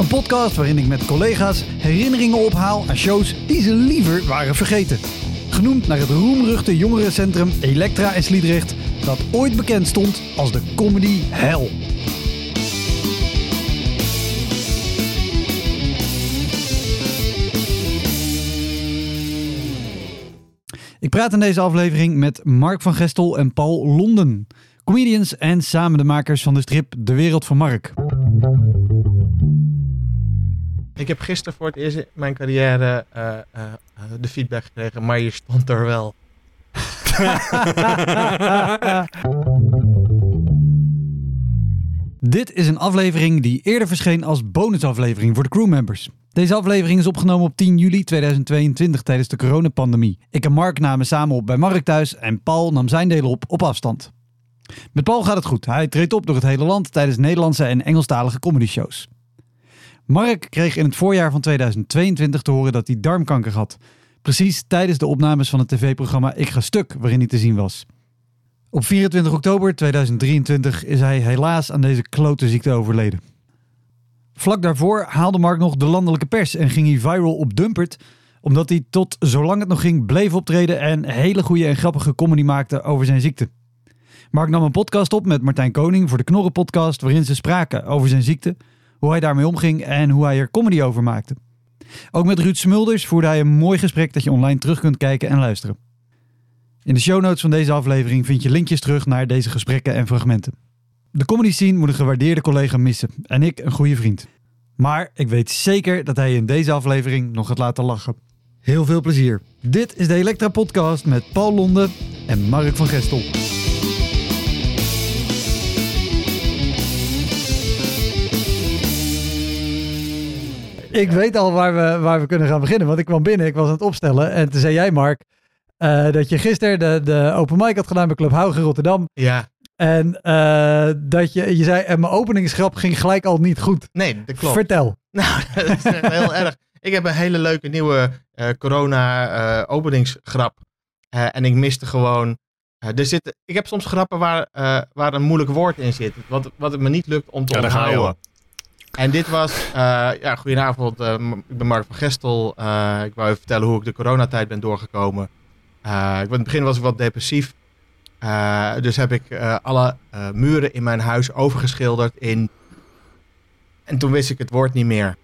Een podcast waarin ik met collega's herinneringen ophaal aan shows die ze liever waren vergeten. Genoemd naar het roemruchte jongerencentrum Elektra in Sliedrecht, dat ooit bekend stond als de comedy hell. Ik praat in deze aflevering met Mark van Gestel en Paul Londen. Comedians en samen de makers van de strip De Wereld van Mark. Ik heb gisteren voor het eerst in mijn carrière uh, uh, de feedback gekregen, maar je stond er wel. Dit is een aflevering die eerder verscheen als bonusaflevering voor de crewmembers. Deze aflevering is opgenomen op 10 juli 2022 tijdens de coronapandemie. Ik en Mark namen samen op bij Mark thuis en Paul nam zijn delen op op afstand. Met Paul gaat het goed. Hij treedt op door het hele land tijdens Nederlandse en Engelstalige comedyshows. Mark kreeg in het voorjaar van 2022 te horen dat hij darmkanker had. Precies tijdens de opnames van het tv-programma Ik Ga Stuk, waarin hij te zien was. Op 24 oktober 2023 is hij helaas aan deze klote ziekte overleden. Vlak daarvoor haalde Mark nog de landelijke pers en ging hij viral op Dumpert, omdat hij tot zolang het nog ging bleef optreden en hele goede en grappige comedy maakte over zijn ziekte. Mark nam een podcast op met Martijn Koning voor de Knorren podcast, waarin ze spraken over zijn ziekte, hoe hij daarmee omging en hoe hij er comedy over maakte. Ook met Ruud Smulders voerde hij een mooi gesprek dat je online terug kunt kijken en luisteren. In de show notes van deze aflevering vind je linkjes terug naar deze gesprekken en fragmenten. De comedy scene moet een gewaardeerde collega missen en ik een goede vriend. Maar ik weet zeker dat hij in deze aflevering nog gaat laten lachen. Heel veel plezier. Dit is de Elektra Podcast met Paul Londen en Mark van Gestel. Ik weet al waar we, waar we kunnen gaan beginnen. Want ik kwam binnen, ik was aan het opstellen. En toen zei jij, Mark, uh, dat je gisteren de, de open mic had gedaan bij Club Hauge Rotterdam. Ja. En uh, dat je, je zei, en mijn openingsgrap ging gelijk al niet goed. Nee, dat klopt. Vertel. Nou, dat is echt heel erg. Ik heb een hele leuke nieuwe uh, corona openingsgrap. en ik miste gewoon... er zit, ik heb soms grappen waar, waar een moeilijk woord in zit. Wat, wat het me niet lukt om te ja, onthouden. En dit was, uh, ja, goedenavond, uh, ik ben Mark van Gestel. Uh, ik wou even vertellen hoe ik de coronatijd ben doorgekomen. in het begin was ik wat depressief. dus heb ik alle muren in mijn huis overgeschilderd in... En toen wist ik het woord niet meer.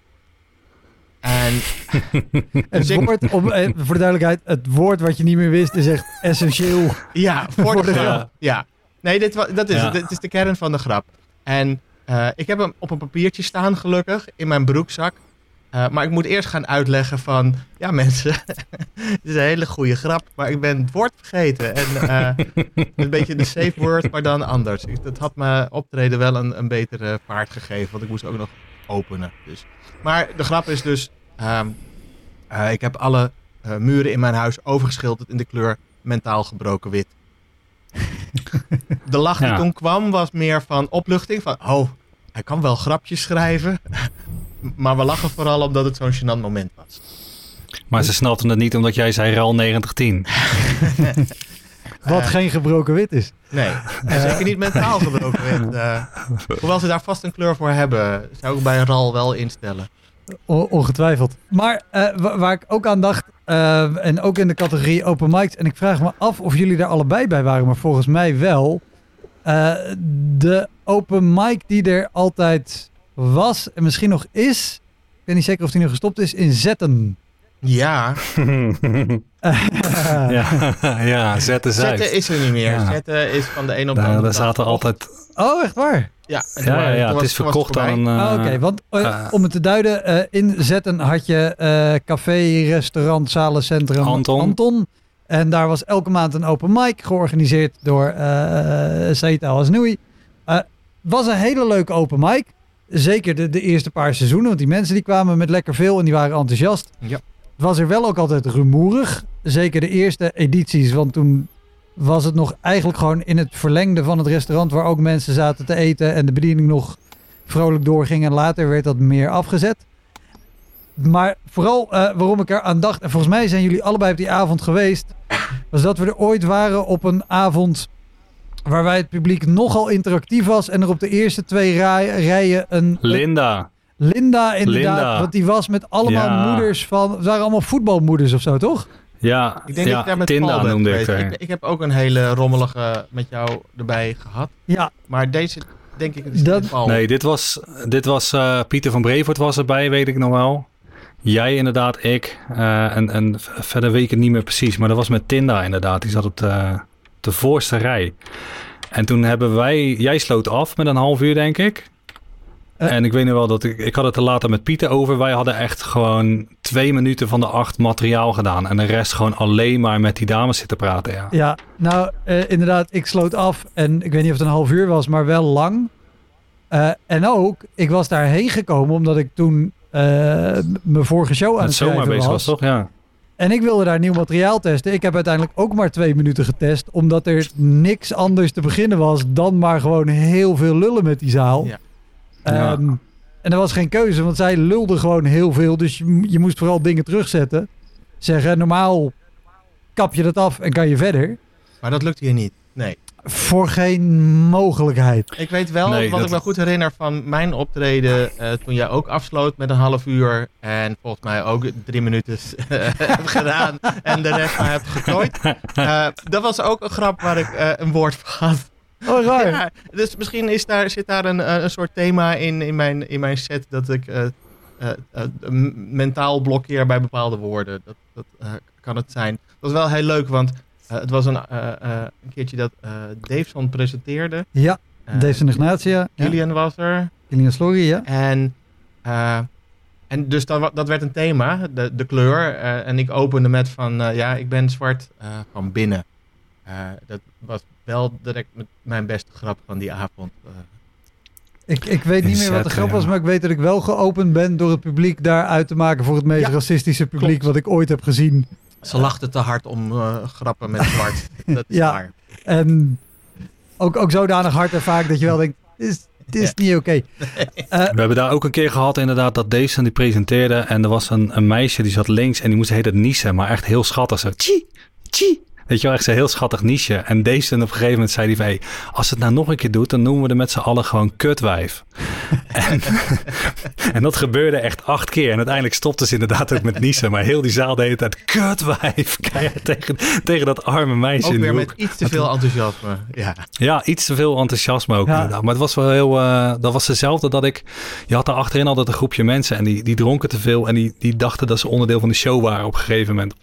En... het woord, om, voor de duidelijkheid, het woord wat je niet meer wist is echt essentieel. Ja, voor, de, grap. Ja. Nee, dit, dat is, ja. dit is de kern van de grap. En... Uh, ik heb hem op een papiertje staan, gelukkig, in mijn broekzak. Uh, maar ik moet eerst gaan uitleggen van, ja mensen, het is een hele goede grap, maar ik ben het woord vergeten. En uh, een beetje de safe word, maar dan anders. Dat had me optreden wel een, een betere vaart gegeven, want ik moest ook nog openen. Dus. Maar de grap is dus, um, ik heb alle muren in mijn huis overgeschilderd in de kleur mentaal gebroken wit. De lach die ja. toen kwam was meer van opluchting. Van, oh, hij kan wel grapjes schrijven. maar we lachen vooral omdat het zo'n gênant moment was. Maar ze snapten het niet omdat jij zei RAL 9010. Wat uh, geen gebroken wit is. Nee, en zeker niet mentaal gebroken wit. Uh, hoewel ze daar vast een kleur voor hebben, zou ik bij RAL wel instellen. O ongetwijfeld. Maar uh, waar ik ook aan dacht, uh, en ook in de categorie open mics, en ik vraag me af of jullie daar allebei bij waren, maar volgens mij wel. Uh, de open mic die er altijd was en misschien nog is, ik weet niet zeker of die nu gestopt is, in Zetten. Ja, ja, ja, zetten zetten is er niet meer. Ja. Zetten is van de een op de andere daar dag. zaten altijd... Oh, echt waar? Ja, Ja, het was- is verkocht aan... eh, Ah, Oké, want eh, eh, om het te duiden, eh, in Zetten had je eh, café, restaurant, zalencentrum Anton. En daar was elke maand een open mic georganiseerd door eh Said Al-Asnoui. Eh was een hele leuke open mic. Zeker de, de eerste paar seizoenen, want die mensen die kwamen met lekker veel en die waren enthousiast. Ja. Het was er wel ook altijd rumoerig. Zeker de eerste edities, want toen was het nog eigenlijk gewoon in het verlengde van het restaurant waar ook mensen zaten te eten en de bediening nog vrolijk doorging. En later werd dat meer afgezet. Maar vooral eh, waarom ik er aan dacht, en volgens mij zijn jullie allebei op die avond geweest, was dat we er ooit waren op een avond waarbij het publiek nogal interactief was en er op de eerste twee rij- rijen een Linda. Linda inderdaad, Linda. want die was met allemaal Ja. moeders van, het waren allemaal voetbalmoeders of zo, toch? Ja, Ik denk dat ik daar met Tinda Paul noemde ik. Ik, ik heb ook een hele rommelige met jou erbij gehad. Ja, Maar deze, denk ik, is Dat- Paul. Nee, dit was, dit was eh, Pieter van Brevoort was erbij, weet ik nog wel. Jij inderdaad, ik. eh, en, en verder weet ik het niet meer precies. Maar dat was met Tinda inderdaad. Die zat op de, de voorste rij. En toen hebben wij... Jij sloot af met een half uur, denk ik. Eh. en ik weet nog wel dat ik... Ik had het er later met Pieter over. Wij hadden echt gewoon twee minuten van de acht materiaal gedaan. En de rest gewoon alleen maar met die dames zitten praten, ja. ja. nou eh, inderdaad, ik sloot af en ik weet niet of het een half uur was, maar wel lang. En ook, ik was daarheen gekomen omdat ik toen mijn vorige show aan Het het schrijven zomaar bezig was. was, toch? Ja. En ik wilde daar nieuw materiaal testen. Ik heb uiteindelijk ook maar twee minuten getest. Omdat er niks anders te beginnen was dan maar gewoon heel veel lullen met die zaal. Ja. Ja. Ehm, en er was geen keuze, want zij lulde gewoon heel veel. Dus je, je moest vooral dingen terugzetten. Zeggen, normaal kap je dat af en kan je verder. Maar dat lukt hier niet. Nee. Voor geen mogelijkheid. Ik weet wel, Nee, wat dat- ik me goed herinner van mijn optreden eh, toen jij ook afsloot met een half uur. En volgens mij ook drie minuten eh, hebt gedaan en de rest maar hebt gekooid. Eh, dat was ook een grap waar ik eh, een woord voor had. Oh, raar. Ja, dus misschien is daar, zit daar een, een soort thema in, in, mijn, in mijn set dat ik eh, eh, eh, mentaal blokkeer bij bepaalde woorden. Dat, dat eh, kan het zijn. Dat was wel heel leuk, want eh, het was een, eh, eh, een keertje dat Daveson presenteerde. Ja, Dave en Ignatia. Ja. Gillian was er. Kilian Slory, ja. En, en dus dat, dat werd een thema, de, de kleur. en ik opende met van, ja, ik ben zwart van binnen. Dat was wel direct met mijn beste grap van die avond. Ik, ik weet niet meer wat de grap was, ja. maar ik weet dat ik wel geopend ben door het publiek daar uit te maken voor het meest Ja, racistische publiek klopt. wat ik ooit heb gezien. Ze lachten te hard om eh, grappen met zwart. dat is Ja. waar. En ook, ook zodanig hard en vaak dat je wel denkt, dit is, dit is niet oké. Eh, We hebben daar ook een keer gehad inderdaad dat Jason die presenteerde en er was een, een meisje die zat links en die moest hele tijd niezen, maar echt heel schattig zo. Tji, tji. Weet je wel, echt zo heel schattig niche. En Jason op een gegeven moment zei hij van, hey, als het nou nog een keer doet, dan noemen we er met z'n allen gewoon kutwijf. en, en dat gebeurde echt acht keer. En uiteindelijk stopte ze inderdaad ook met niezen, maar heel die zaal de hele tijd kutwijf. Keihard tegen, tegen dat arme meisje Ook in de weer hoek. met iets te veel enthousiasme. Ja. Ja, iets te veel enthousiasme ook Ja. inderdaad. Maar het was wel heel... eh, dat was dezelfde dat ik... Je had daar achterin altijd een groepje mensen... en die, die dronken te veel... en die, die dachten dat ze onderdeel van de show waren op een gegeven moment.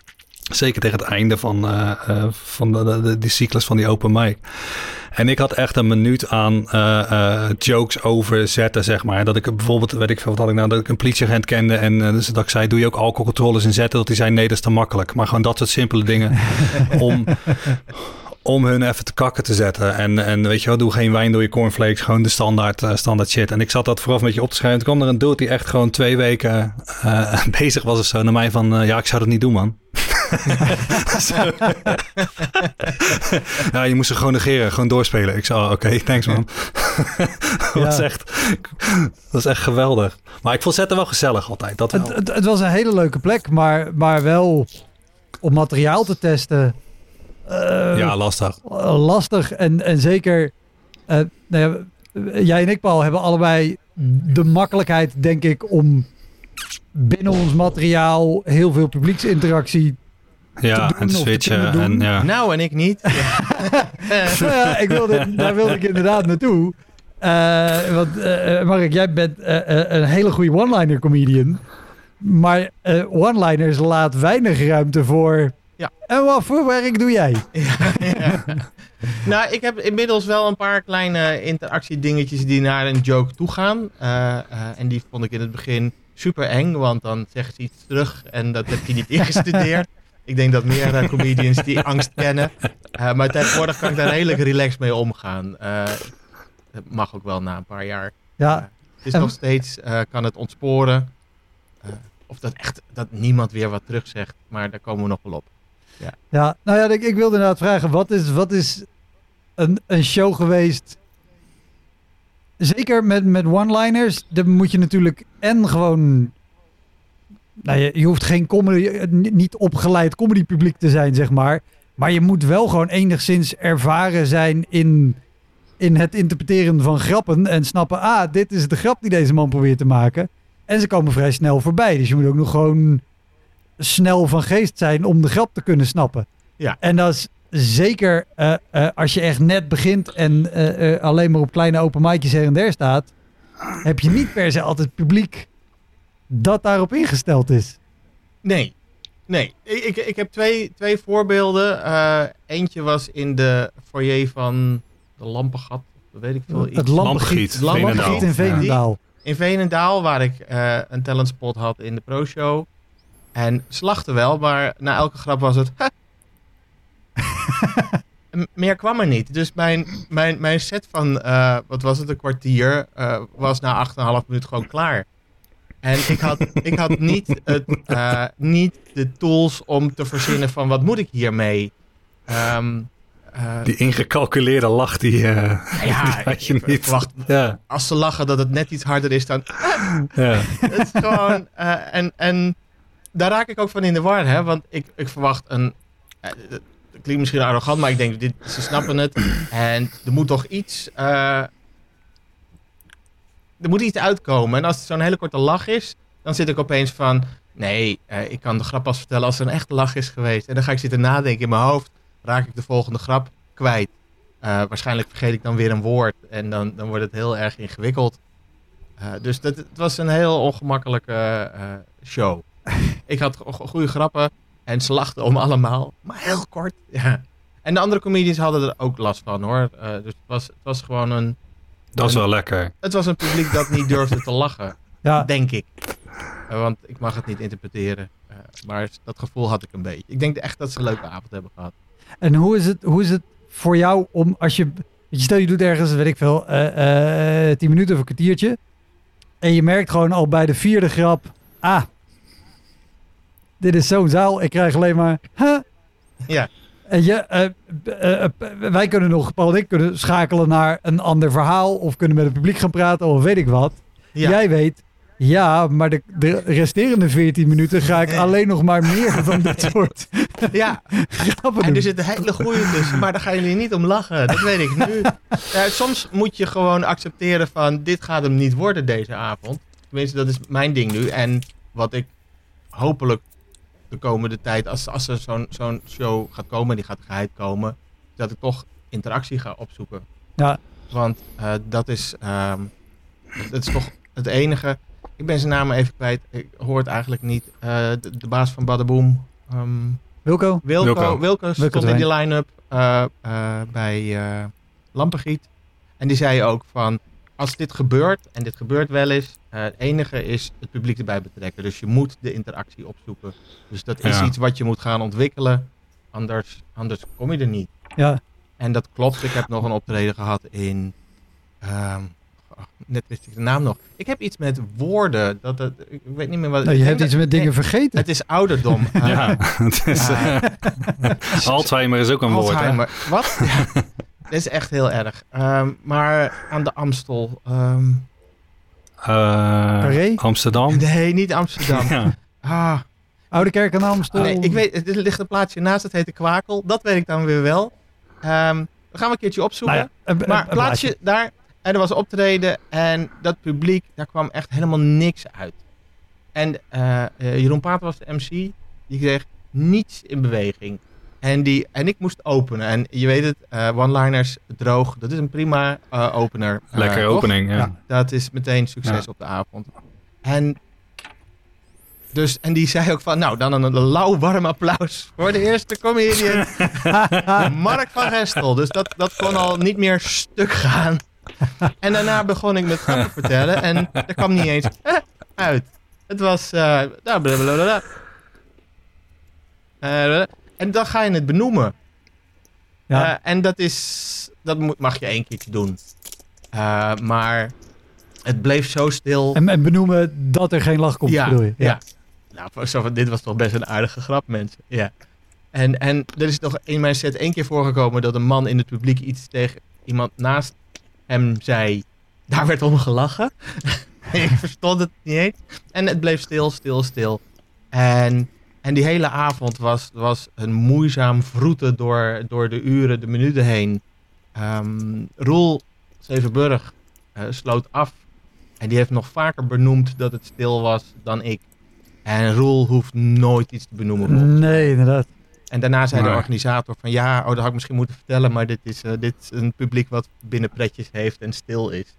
Zeker tegen het einde van, eh, eh, van de, de, de- die cyclus van die open mic. En ik had echt een minuut aan eh, eh, jokes over zetten, zeg maar. Dat ik bijvoorbeeld, weet ik veel, wat had ik nou, dat ik een politieagent kende en dus dat ik zei, doe je ook alcoholcontroles in zetten? Dat die zei, nee, dat is te makkelijk. Maar gewoon dat soort simpele dingen om, om hun even te kakken te zetten. En, en weet je wel, doe geen wijn door je cornflakes, gewoon de standaard, standaard shit. En ik zat dat vooraf een beetje op te schrijven. Toen kwam er een dude die echt gewoon twee weken bezig was of zo naar mij van, ja, ik zou dat niet doen, man. Ja, je moest ze gewoon negeren, gewoon doorspelen. Ik zei, oh, oké, thanks man. dat, was echt, dat was echt geweldig. Maar ik vond zetten wel gezellig altijd, dat wel. het, het, het was een hele leuke plek, maar, maar wel om materiaal te testen. eh, ja, lastig. eh, lastig. En, en zeker, eh, nou ja, jij en ik, Paul, hebben allebei de makkelijkheid, denk ik, om binnen ons materiaal heel veel publieksinteractie. Ja, en switchen. En, ja. Nou en ik niet. Ja, ik wilde, daar wilde ik inderdaad naartoe. Eh, want eh, Mark, jij bent een hele goede one-liner comedian. maar eh, one-liners laat weinig ruimte voor. Ja. En wat voor werk doe jij? Ja, ja. nou, ik heb inmiddels wel een paar kleine interactiedingetjes die naar een joke toe gaan. Eh, eh, en die vond ik in het begin super eng, want dan zeggen ze iets terug en dat heb je niet ingestudeerd. Ik denk dat meer eh, comedians die angst kennen. Eh, maar tegenwoordig kan ik daar redelijk relaxed mee omgaan. Eh, het mag ook wel na een paar jaar. Ja, Het is En- nog steeds, eh, kan het ontsporen. Eh, of dat echt, dat niemand weer wat terugzegt. Maar daar komen we nog wel op. ja. nou ja, ik, ik wilde inderdaad vragen, wat is, wat is een, een show geweest? Zeker met, met one-liners, dan moet je natuurlijk en gewoon... Nou, je, je hoeft geen comedy, eh, niet opgeleid comedypubliek te zijn, zeg maar. Maar je moet wel gewoon enigszins ervaren zijn in, in het interpreteren van grappen. En snappen, ah, dit is de grap die deze man probeert te maken. En ze komen vrij snel voorbij. Dus je moet ook nog gewoon snel van geest zijn om de grap te kunnen snappen. Ja. En dat is zeker eh, eh, als je echt net begint en alleen maar op kleine open mic'jes her en der staat, heb je niet per se altijd publiek dat daarop ingesteld is. Nee, nee. Ik, ik, ik heb twee, twee voorbeelden. Eh, eentje was in de foyer van de Lampengat. Dat weet ik veel. Het iets. lampengiet, Lampengiet, lampengiet in Veenendaal. In Veenendaal, waar ik eh, een talentspot had in de pro-show. En ze lachten wel, maar na elke grap was het... Meer kwam er niet. Dus mijn, mijn, mijn set van, eh, wat was het, een kwartier, eh, was na 8,5 minuut gewoon klaar. En ik had, ik had niet, het, eh, niet de tools om te verzinnen van wat moet ik hiermee. Ehm eh, Die ingecalculeerde lach, die, eh, ja, die je ik niet. Ja, als ze lachen dat het net iets harder is dan ja. het is gewoon. en, en daar raak ik ook van in de war, hè? Want ik, ik verwacht een. het klinkt misschien arrogant, maar ik denk, dit, ze snappen het. En er moet toch iets. Er moet iets uitkomen. En als het zo'n hele korte lach is, dan zit ik opeens van. Nee, eh, ik kan de grap pas vertellen als er een echte lach is geweest. En dan ga ik zitten nadenken in mijn hoofd. Raak ik de volgende grap kwijt. Eh, waarschijnlijk vergeet ik dan weer een woord. En dan, dan wordt het heel erg ingewikkeld. Eh, dus dat, het was een heel ongemakkelijke show. ik had go- go- goede grappen en ze lachten om allemaal, maar heel kort. Ja. En de andere comedians hadden er ook last van hoor. Dus het was, het was gewoon een, Dat is wel lekker. het was een publiek dat niet durfde te lachen, Ja, denk ik. Eh, want ik mag het niet interpreteren. Eh, maar dat gevoel had ik een beetje. Ik denk echt dat ze een leuke avond hebben gehad. en hoe is, het, hoe is het voor jou om als je. Stel je doet ergens, weet ik veel, eh eh 10 minuten of een kwartiertje. En je merkt gewoon al bij de vierde grap. Ah, dit is zo'n zaal. Ik krijg alleen maar. Huh? Ja. Je, eh, eh, eh, wij kunnen nog, Paul en ik kunnen schakelen naar een ander verhaal. Of kunnen met het publiek gaan praten of weet ik wat. Ja. Jij weet, ja, maar de, de resterende 14 minuten ga ik alleen nog maar meer van dit soort ja, grappen En er zitten hele goede tussen, maar daar gaan jullie niet om lachen. Dat weet ik nu. Ja, soms moet je gewoon accepteren van dit gaat hem niet worden deze avond. Tenminste, dat is mijn ding nu. En wat ik hopelijk de komende tijd, als, als er zo'n zo'n show gaat komen, die gaat geheid komen, dat ik toch interactie ga opzoeken. Ja. Want eh, dat is, ehm, dat is toch het enige. Ik ben zijn naam even kwijt. Ik hoor het eigenlijk niet. Eh, de, de baas van Badaboom. ehm Wilco? Wilco, Wilco. Wilco, stond Wilco in die line-up eh, eh, bij eh Lampengiet. En die zei ook van, als dit gebeurt, en dit gebeurt wel eens, eh, het enige is het publiek erbij betrekken. Dus je moet de interactie opzoeken. Dus dat is Ja. iets wat je moet gaan ontwikkelen, anders, anders kom je er niet. Ja, En dat klopt, ik heb nog een optreden gehad in, ehm, oh, net wist ik de naam nog. Ik heb iets met woorden, dat, dat, ik weet niet meer wat... nou, je hebt iets met dingen nee, vergeten. Het is ouderdom. Eh, Ja, het is, eh, Alzheimer is ook een woord. Hè? Alzheimer. Wat? Ja. Dat is echt heel erg. Ehm, maar aan de Amstel. ehm, Eh, Carré? Amsterdam. nee, niet Amsterdam. Ja. Ah, Oude Kerk aan Amstel. nee, ik weet, er ligt een plaatsje naast, dat heet de Kwakel. Dat weet ik dan weer wel. Ehm dan gaan we een keertje opzoeken. Nou ja, een, een- maar een plaatsje daar, en er was optreden en dat publiek, daar kwam echt helemaal niks uit. En eh, eh, Jeroen Pater was de MC, die kreeg niets in beweging. En, die, en ik moest openen. En je weet het, eh, one-liners droog, dat is een prima eh, opener. Eh, Lekker toch? opening. Ja. Ja. Dat is meteen succes Ja. op de avond. En Dus, en die zei ook van, nou, dan een, lauw warm applaus voor de eerste comedian. Mark van Gestel. Dus dat, dat kon al niet meer stuk gaan. En daarna begon ik met grappen vertellen en er kwam niet eens eh, uit. Het was, uh, blablabla. En dan ga je het benoemen. Ja. Uh, en dat is, dat mag je één keer doen. Uh, maar het bleef zo stil. En, en, benoemen dat er geen lach komt, ja, bedoel je? Ja. ja. Nou, zo van, dit was toch best een aardige grap, mensen. Ja. En, en er is nog in mijn set één keer voorgekomen dat een man in het publiek iets tegen iemand naast hem zei. Daar werd om gelachen. ik verstond het niet eens. En het bleef stil, stil, stil. En, en die hele avond was, was een moeizaam vroeten door, door de uren, de minuten heen. Um, Roel Zevenburg uh, sloot af. En die heeft nog vaker benoemd dat het stil was dan ik. En Roel hoeft nooit iets te benoemen. Nee, inderdaad. En daarna zei de organisator van ja, oh, dat had ik misschien moeten vertellen, maar dit is, uh, dit is een publiek wat binnen pretjes heeft en stil is.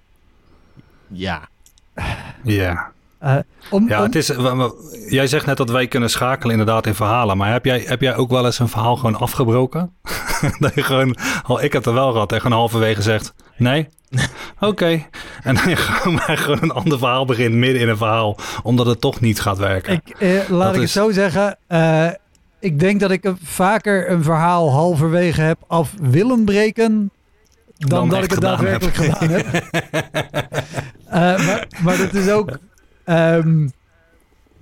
Ja. Ja. Uh, om, ja, Het is, jij zegt net dat wij kunnen schakelen inderdaad in verhalen. Maar heb jij, heb jij ook wel eens een verhaal gewoon afgebroken? dat je gewoon, al ik heb er wel gehad, en gewoon halverwege zegt, nee, oké. En dan je gewoon, maar gewoon een ander verhaal begint midden in een verhaal, omdat het toch niet gaat werken. Ik, eh, laat ik het zo zeggen, uh, ik denk dat ik vaker een verhaal halverwege heb af willen breken dan, dan dat ik het daadwerkelijk heb. gedaan heb. uh, maar, maar dat is ook um,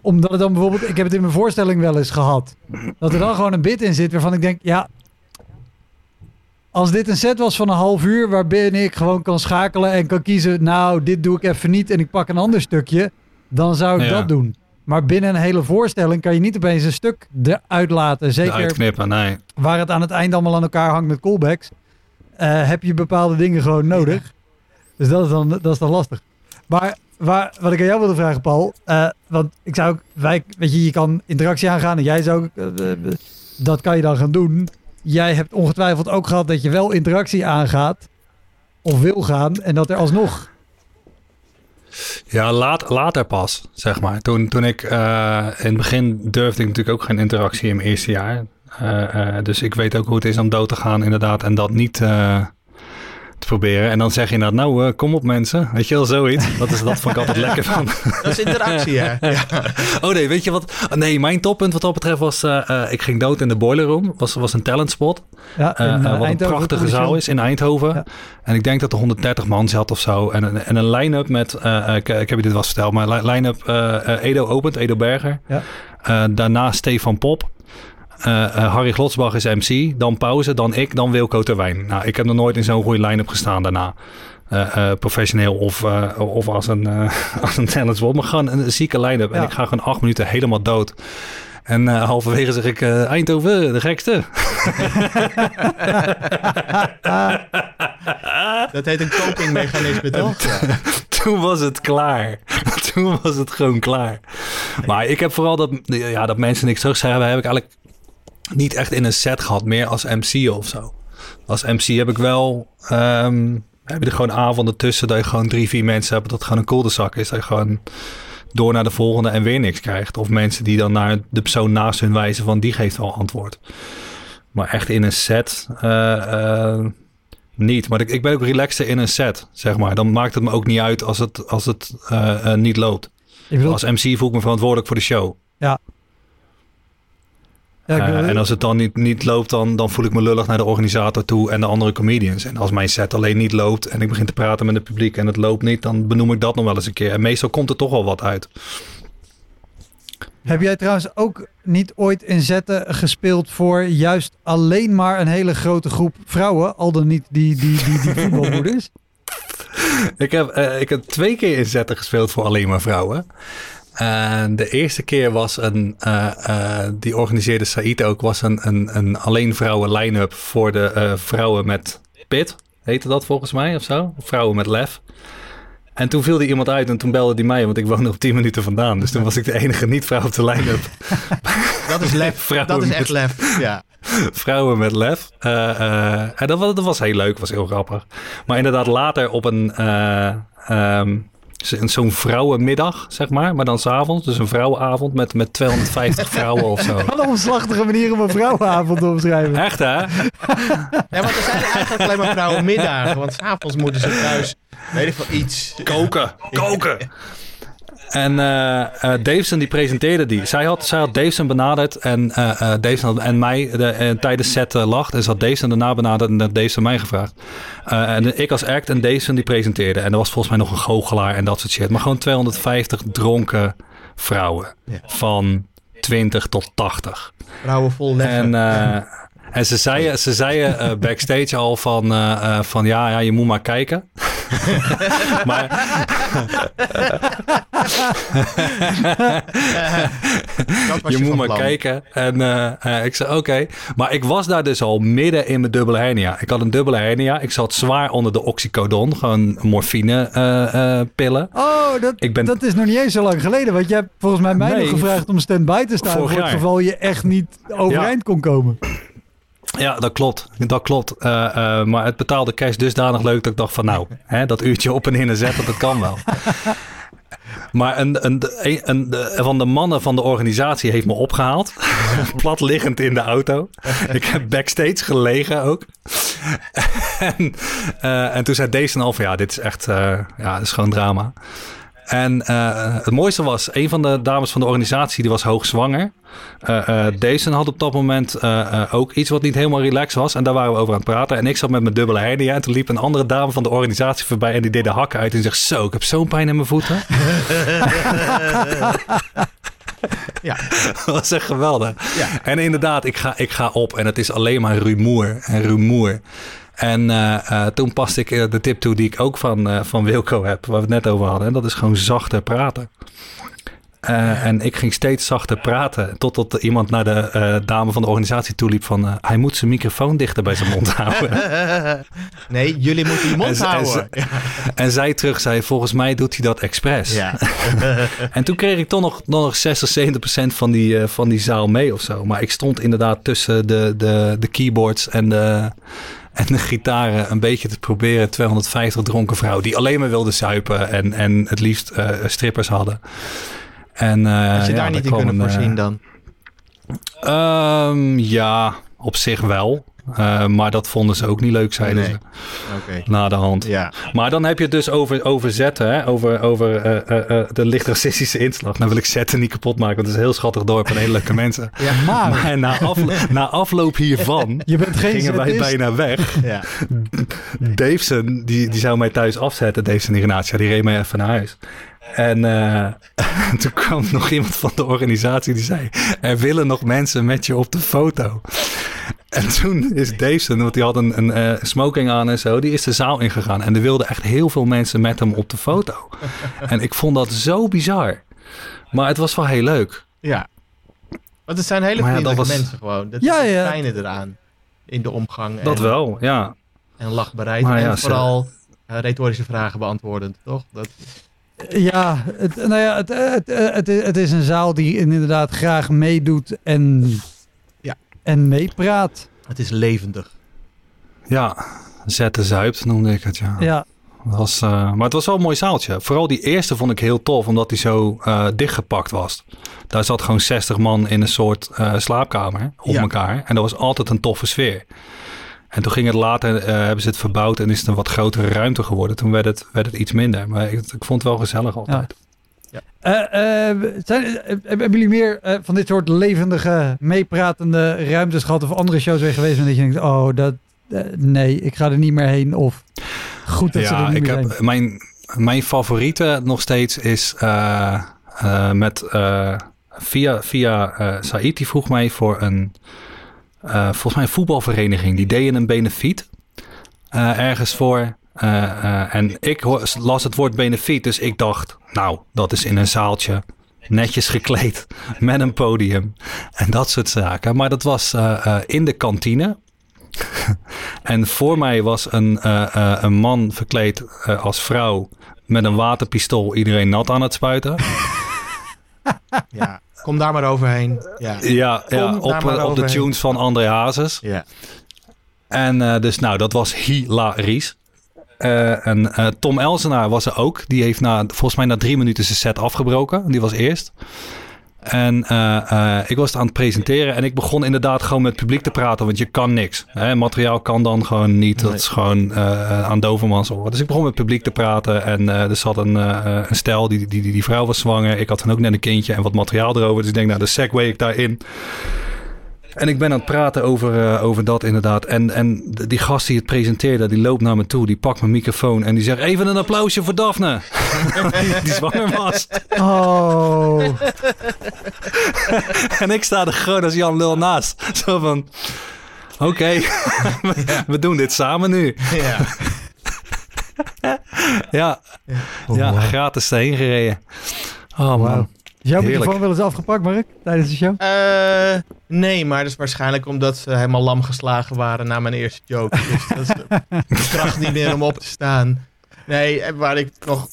omdat het dan bijvoorbeeld, ik heb het in mijn voorstelling wel eens gehad, dat er dan gewoon een bit in zit waarvan ik denk, ja, als dit een set was van een half uur waarbij ik gewoon kan schakelen en kan kiezen, nou, dit doe ik even niet en ik pak een ander stukje, dan zou ik dat doen. Maar binnen een hele voorstelling kan je niet opeens een stuk eruit laten. Zeker uitknippen, nee. waar het aan het eind allemaal aan elkaar hangt met callbacks. Uh, heb je bepaalde dingen gewoon nodig. Dus dat is, dan, dat is dan lastig. Maar waar, wat ik aan jou wilde vragen, Paul. Uh, want ik zou ook, weet je, je kan interactie aangaan en jij zou ook, uh, dat kan je dan gaan doen. Jij hebt ongetwijfeld ook gehad dat je wel interactie aangaat of wil gaan en dat er alsnog ja, laat, later pas, zeg maar. Toen, toen ik in het begin durfde ik natuurlijk ook geen interactie in mijn eerste jaar. Dus ik weet ook hoe het is om dood te gaan, inderdaad. En dat niet te proberen. En dan zeg je inderdaad, nou, kom op mensen. Weet je wel, zoiets. Dat is dat vond ik altijd lekker van. Dat is interactie, hè? Ja. Oh nee, weet je wat? Nee, mijn toppunt wat dat betreft was, ik ging dood in de boiler room. Was, was een talentspot. Ja, in, wat een prachtige zaal is in Eindhoven. Ja. En ik denk dat er 130 man zat of zo. En, een, en een line-up met, ik, ik, heb je dit wel verteld, maar line-up Edo opent, Edo Berger. Ja. daarna Stefan Pop. Uh, uh, Harry Glotsbach is MC, dan pauze, dan ik, dan Wilco Terwijn. Nou, ik heb nog nooit in zo'n goede line-up gestaan daarna. Uh, professioneel of, of als een, als een talent maar gewoon een zieke line-up. Ja. En ik ga gewoon acht minuten helemaal dood. En halverwege zeg ik, Eindhoven, de gekste. Dat heet een copingmechanisme, toch? Toen was het klaar. Toen was het gewoon klaar. Maar ik heb vooral dat, ja, dat mensen niks terug zeggen. Heb ik eigenlijk niet echt in een set gehad, meer als MC of zo. Als MC heb ik wel. Um, heb je er gewoon avonden tussen dat je gewoon drie, vier mensen hebt. Dat gewoon een zak is. Dat je gewoon door naar de volgende en weer niks krijgt. Of mensen die dan naar de persoon naast hun wijzen van die geeft al antwoord. Maar echt in een set uh, uh, niet. Maar ik, ik ben ook relaxter in een set, zeg maar. Dan maakt het me ook niet uit als het, als het uh, niet loopt. Als MC voel ik me verantwoordelijk voor de show. Ja, uh, en als het dan niet, niet loopt, dan, dan voel ik me lullig naar de organisator toe en de andere comedians. En als mijn set alleen niet loopt en ik begin te praten met het publiek en het loopt niet, dan benoem ik dat nog wel eens een keer. En meestal komt er toch wel wat uit. Heb jij trouwens ook niet ooit in zetten gespeeld voor juist alleen maar een hele grote groep vrouwen? Al dan niet die, die, die, die voetbalmoeders? ik, heb, uh, ik heb twee keer in zetten gespeeld voor alleen maar vrouwen. En de eerste keer was een, uh, uh, die organiseerde Said ook, was een, een, een alleen vrouwen line-up voor de uh, vrouwen met pit. Heette dat volgens mij of zo? Vrouwen met lef. En toen viel er iemand uit en toen belde hij mij, want ik woonde op 10 minuten vandaan. Dus toen was ik de enige niet-vrouw op de line-up. dat is lef. dat is echt lef, ja. Vrouwen met lef. en dat was, dat was heel leuk, was heel grappig. Maar inderdaad later op een... Um, zo'n vrouwenmiddag, zeg maar. Maar dan s'avonds. Dus een vrouwenavond met, met 250 vrouwen of zo. Wat een omslachtige manier om een vrouwenavond te omschrijven. Echt, hè? Ja, want er zijn eigenlijk alleen maar vrouwenmiddagen. Want s'avonds moeten ze thuis, weet ik veel, iets... Koken, koken. En uh, uh, Davison die presenteerde die. Zij had, zij had benaderd en Davison had, en mij de, tijdens set lacht. En ze had daarna benaderd en had Davison mij gevraagd. en ik als act en Davison die presenteerde. En er was volgens mij nog een goochelaar en dat soort shit. Maar gewoon 250 dronken vrouwen. Ja. Van 20 tot 80. Vrouwen vol leggen. En, en ze zeiden, ze zeiden uh, backstage al van, uh, van ja, ja, je moet maar kijken. maar... je moet maar kijken. En ik zei oké. Maar ik was daar dus al midden in mijn dubbele hernia. Ik had een dubbele hernia. Ik zat zwaar onder de oxycodon. Gewoon morfine pillen. Oh, dat, ik ben... dat is nog niet eens zo lang geleden. Want je hebt volgens mij mij nee, nog gevraagd om stand-by te staan. Voor het geval je echt niet overeind ja. kon komen. Ja, dat klopt. Dat klopt. Uh, uh, maar het betaalde cash dusdanig leuk dat ik dacht van nou, hè, dat uurtje op en in en zetten, dat kan wel. Maar een, een, een, een, van de mannen van de organisatie heeft me opgehaald. Plat liggend in de auto. Ik heb backstage gelegen ook. en, uh, en toen zei deze al van ja, dit is echt, ja, dit is gewoon drama. En uh, het mooiste was, een van de dames van de organisatie die was hoogzwanger. Uh, uh, deze had op dat moment ook iets wat niet helemaal relaxed was. En daar waren we over aan het praten. En ik zat met mijn dubbele hernia. En toen liep een andere dame van de organisatie voorbij. En die deed de hakken uit. En zegt: Zo, ik heb zo'n pijn in mijn voeten. ja. Dat was echt geweldig. Ja. En inderdaad, ik ga, ik ga op. En het is alleen maar rumoer en rumoer. En uh, uh, toen paste ik uh, de tip toe die ik ook van, van Wilco heb, waar we het net over hadden. En dat is gewoon zachter praten. En ik ging steeds zachter praten. Totdat iemand naar de dame van de organisatie toe liep van... hij moet zijn microfoon dichter bij zijn mond houden. nee, jullie moeten je mond en, houden. En, en, zij terug zei, volgens mij doet hij dat expres. Ja. en toen kreeg ik toch nog, nog 60, 70 procent van die, van die zaal mee of zo. Maar ik stond inderdaad tussen de, de, de keyboards en de en de gitaren een beetje te proberen 250 dronken vrouwen die alleen maar wilden zuipen en, en het liefst uh, strippers hadden. En, uh, Had je ja, daar niet in kunnen voorzien dan? Um, ja, op zich wel. Uh, maar dat vonden ze ook niet leuk, zeiden nee. ze. Okay. Na de hand. Ja. Maar dan heb je het dus over, over zetten, hè? over, over uh, uh, de licht racistische inslag. Nou wil ik zetten niet kapot maken, want het is een heel schattig dorp en hele leuke mensen. Ja, maar... maar na, aflo na, afloop hiervan je bent geen gingen wij bijna weg. ja. Davison, die, die zou mij thuis afzetten, Davison Ignatia, die reed mij even naar huis. En uh, toen kwam nog iemand van de organisatie die zei: Er willen nog mensen met je op de foto. En toen is Davison, want die had een, een uh, smoking aan en zo, die is de zaal ingegaan. En er wilden echt heel veel mensen met hem op de foto. en ik vond dat zo bizar. Maar het was wel heel leuk. Ja. Want het zijn hele vriendelijke ja, was... mensen gewoon. Dat ja, is het fijne eraan. In de omgang. Dat en, wel, ja. En lachbereid. Maar en ja, vooral uh, retorische vragen beantwoordend, toch? Dat... Ja, het, nou ja het, het, het, het, is een zaal die inderdaad graag meedoet en en meepraat. Het is levendig. Ja, zette zuipt noemde ik het, ja. Ja. Was, uh, maar het was wel een mooi zaaltje. Vooral die eerste vond ik heel tof, omdat die zo uh, dichtgepakt was. Daar zat gewoon 60 man in een soort uh, slaapkamer op ja. elkaar. En dat was altijd een toffe sfeer. En toen ging het later, hebben ze het verbouwd en is het een wat grotere ruimte geworden. Toen werd het, werd het iets minder. Maar ik, ik vond het wel gezellig altijd. Ja. Ja. Uh, uh, zijn, uh, hebben jullie meer van dit soort levendige, meepratende ruimtes gehad of andere shows weer geweest? En dat je denkt, oh, dat, nee, ik ga er niet meer heen. Of goed dat ja, ze er niet ik meer heb, zijn. Mijn, mijn favoriete nog steeds is met via, via Said, die vroeg mij voor een, volgens mij een voetbalvereniging. Die deden een benefiet ergens voor. Uh, uh, en ik las het woord benefiet, dus ik dacht, nou, dat is in een zaaltje, netjes gekleed, met een podium en dat soort zaken. Maar dat was uh, in de kantine. en voor mij was een, een man verkleed als vrouw met een waterpistool iedereen nat aan het spuiten. ja, kom daar maar overheen. Ja, ja, ja op, op de tunes van André Hazes. Ja. En dus nou, dat was hilarisch. Eh, en eh, Tom Elsenaar was er ook. Die heeft na, volgens mij na drie minuten zijn set afgebroken. Die was eerst. En eh, ik was het aan het presenteren en ik begon inderdaad gewoon met het publiek te praten, want je kan niks. Hè? Materiaal kan dan gewoon niet, dat is gewoon aan dovermans. Dus ik begon met het publiek te praten en er zat een, een stel, die, die, die, die vrouw was zwanger. Ik had dan ook net een kindje en wat materiaal erover, dus ik denk nou, de segway ik daarin. En ik ben aan het praten over, eh, over dat inderdaad. En, en die gast die het presenteerde, die loopt naar me toe. Die pakt mijn microfoon en die zegt... Even een applausje voor Daphne. die, zwanger was. Oh. En ik sta er gewoon als Jan Lul naast. Zo van... Oké, we doen dit samen nu. Ja. Ja, Oh, ja gratis erheen gereden. Oh man. Is jouw Heerlijk. microfoon wel eens afgepakt, Mark? Tijdens de show? Eh, nee, maar dat is waarschijnlijk omdat ze helemaal lam geslagen waren na mijn eerste joke. Dus dat is de kracht niet meer om op te staan. Nee, en waar ik nog...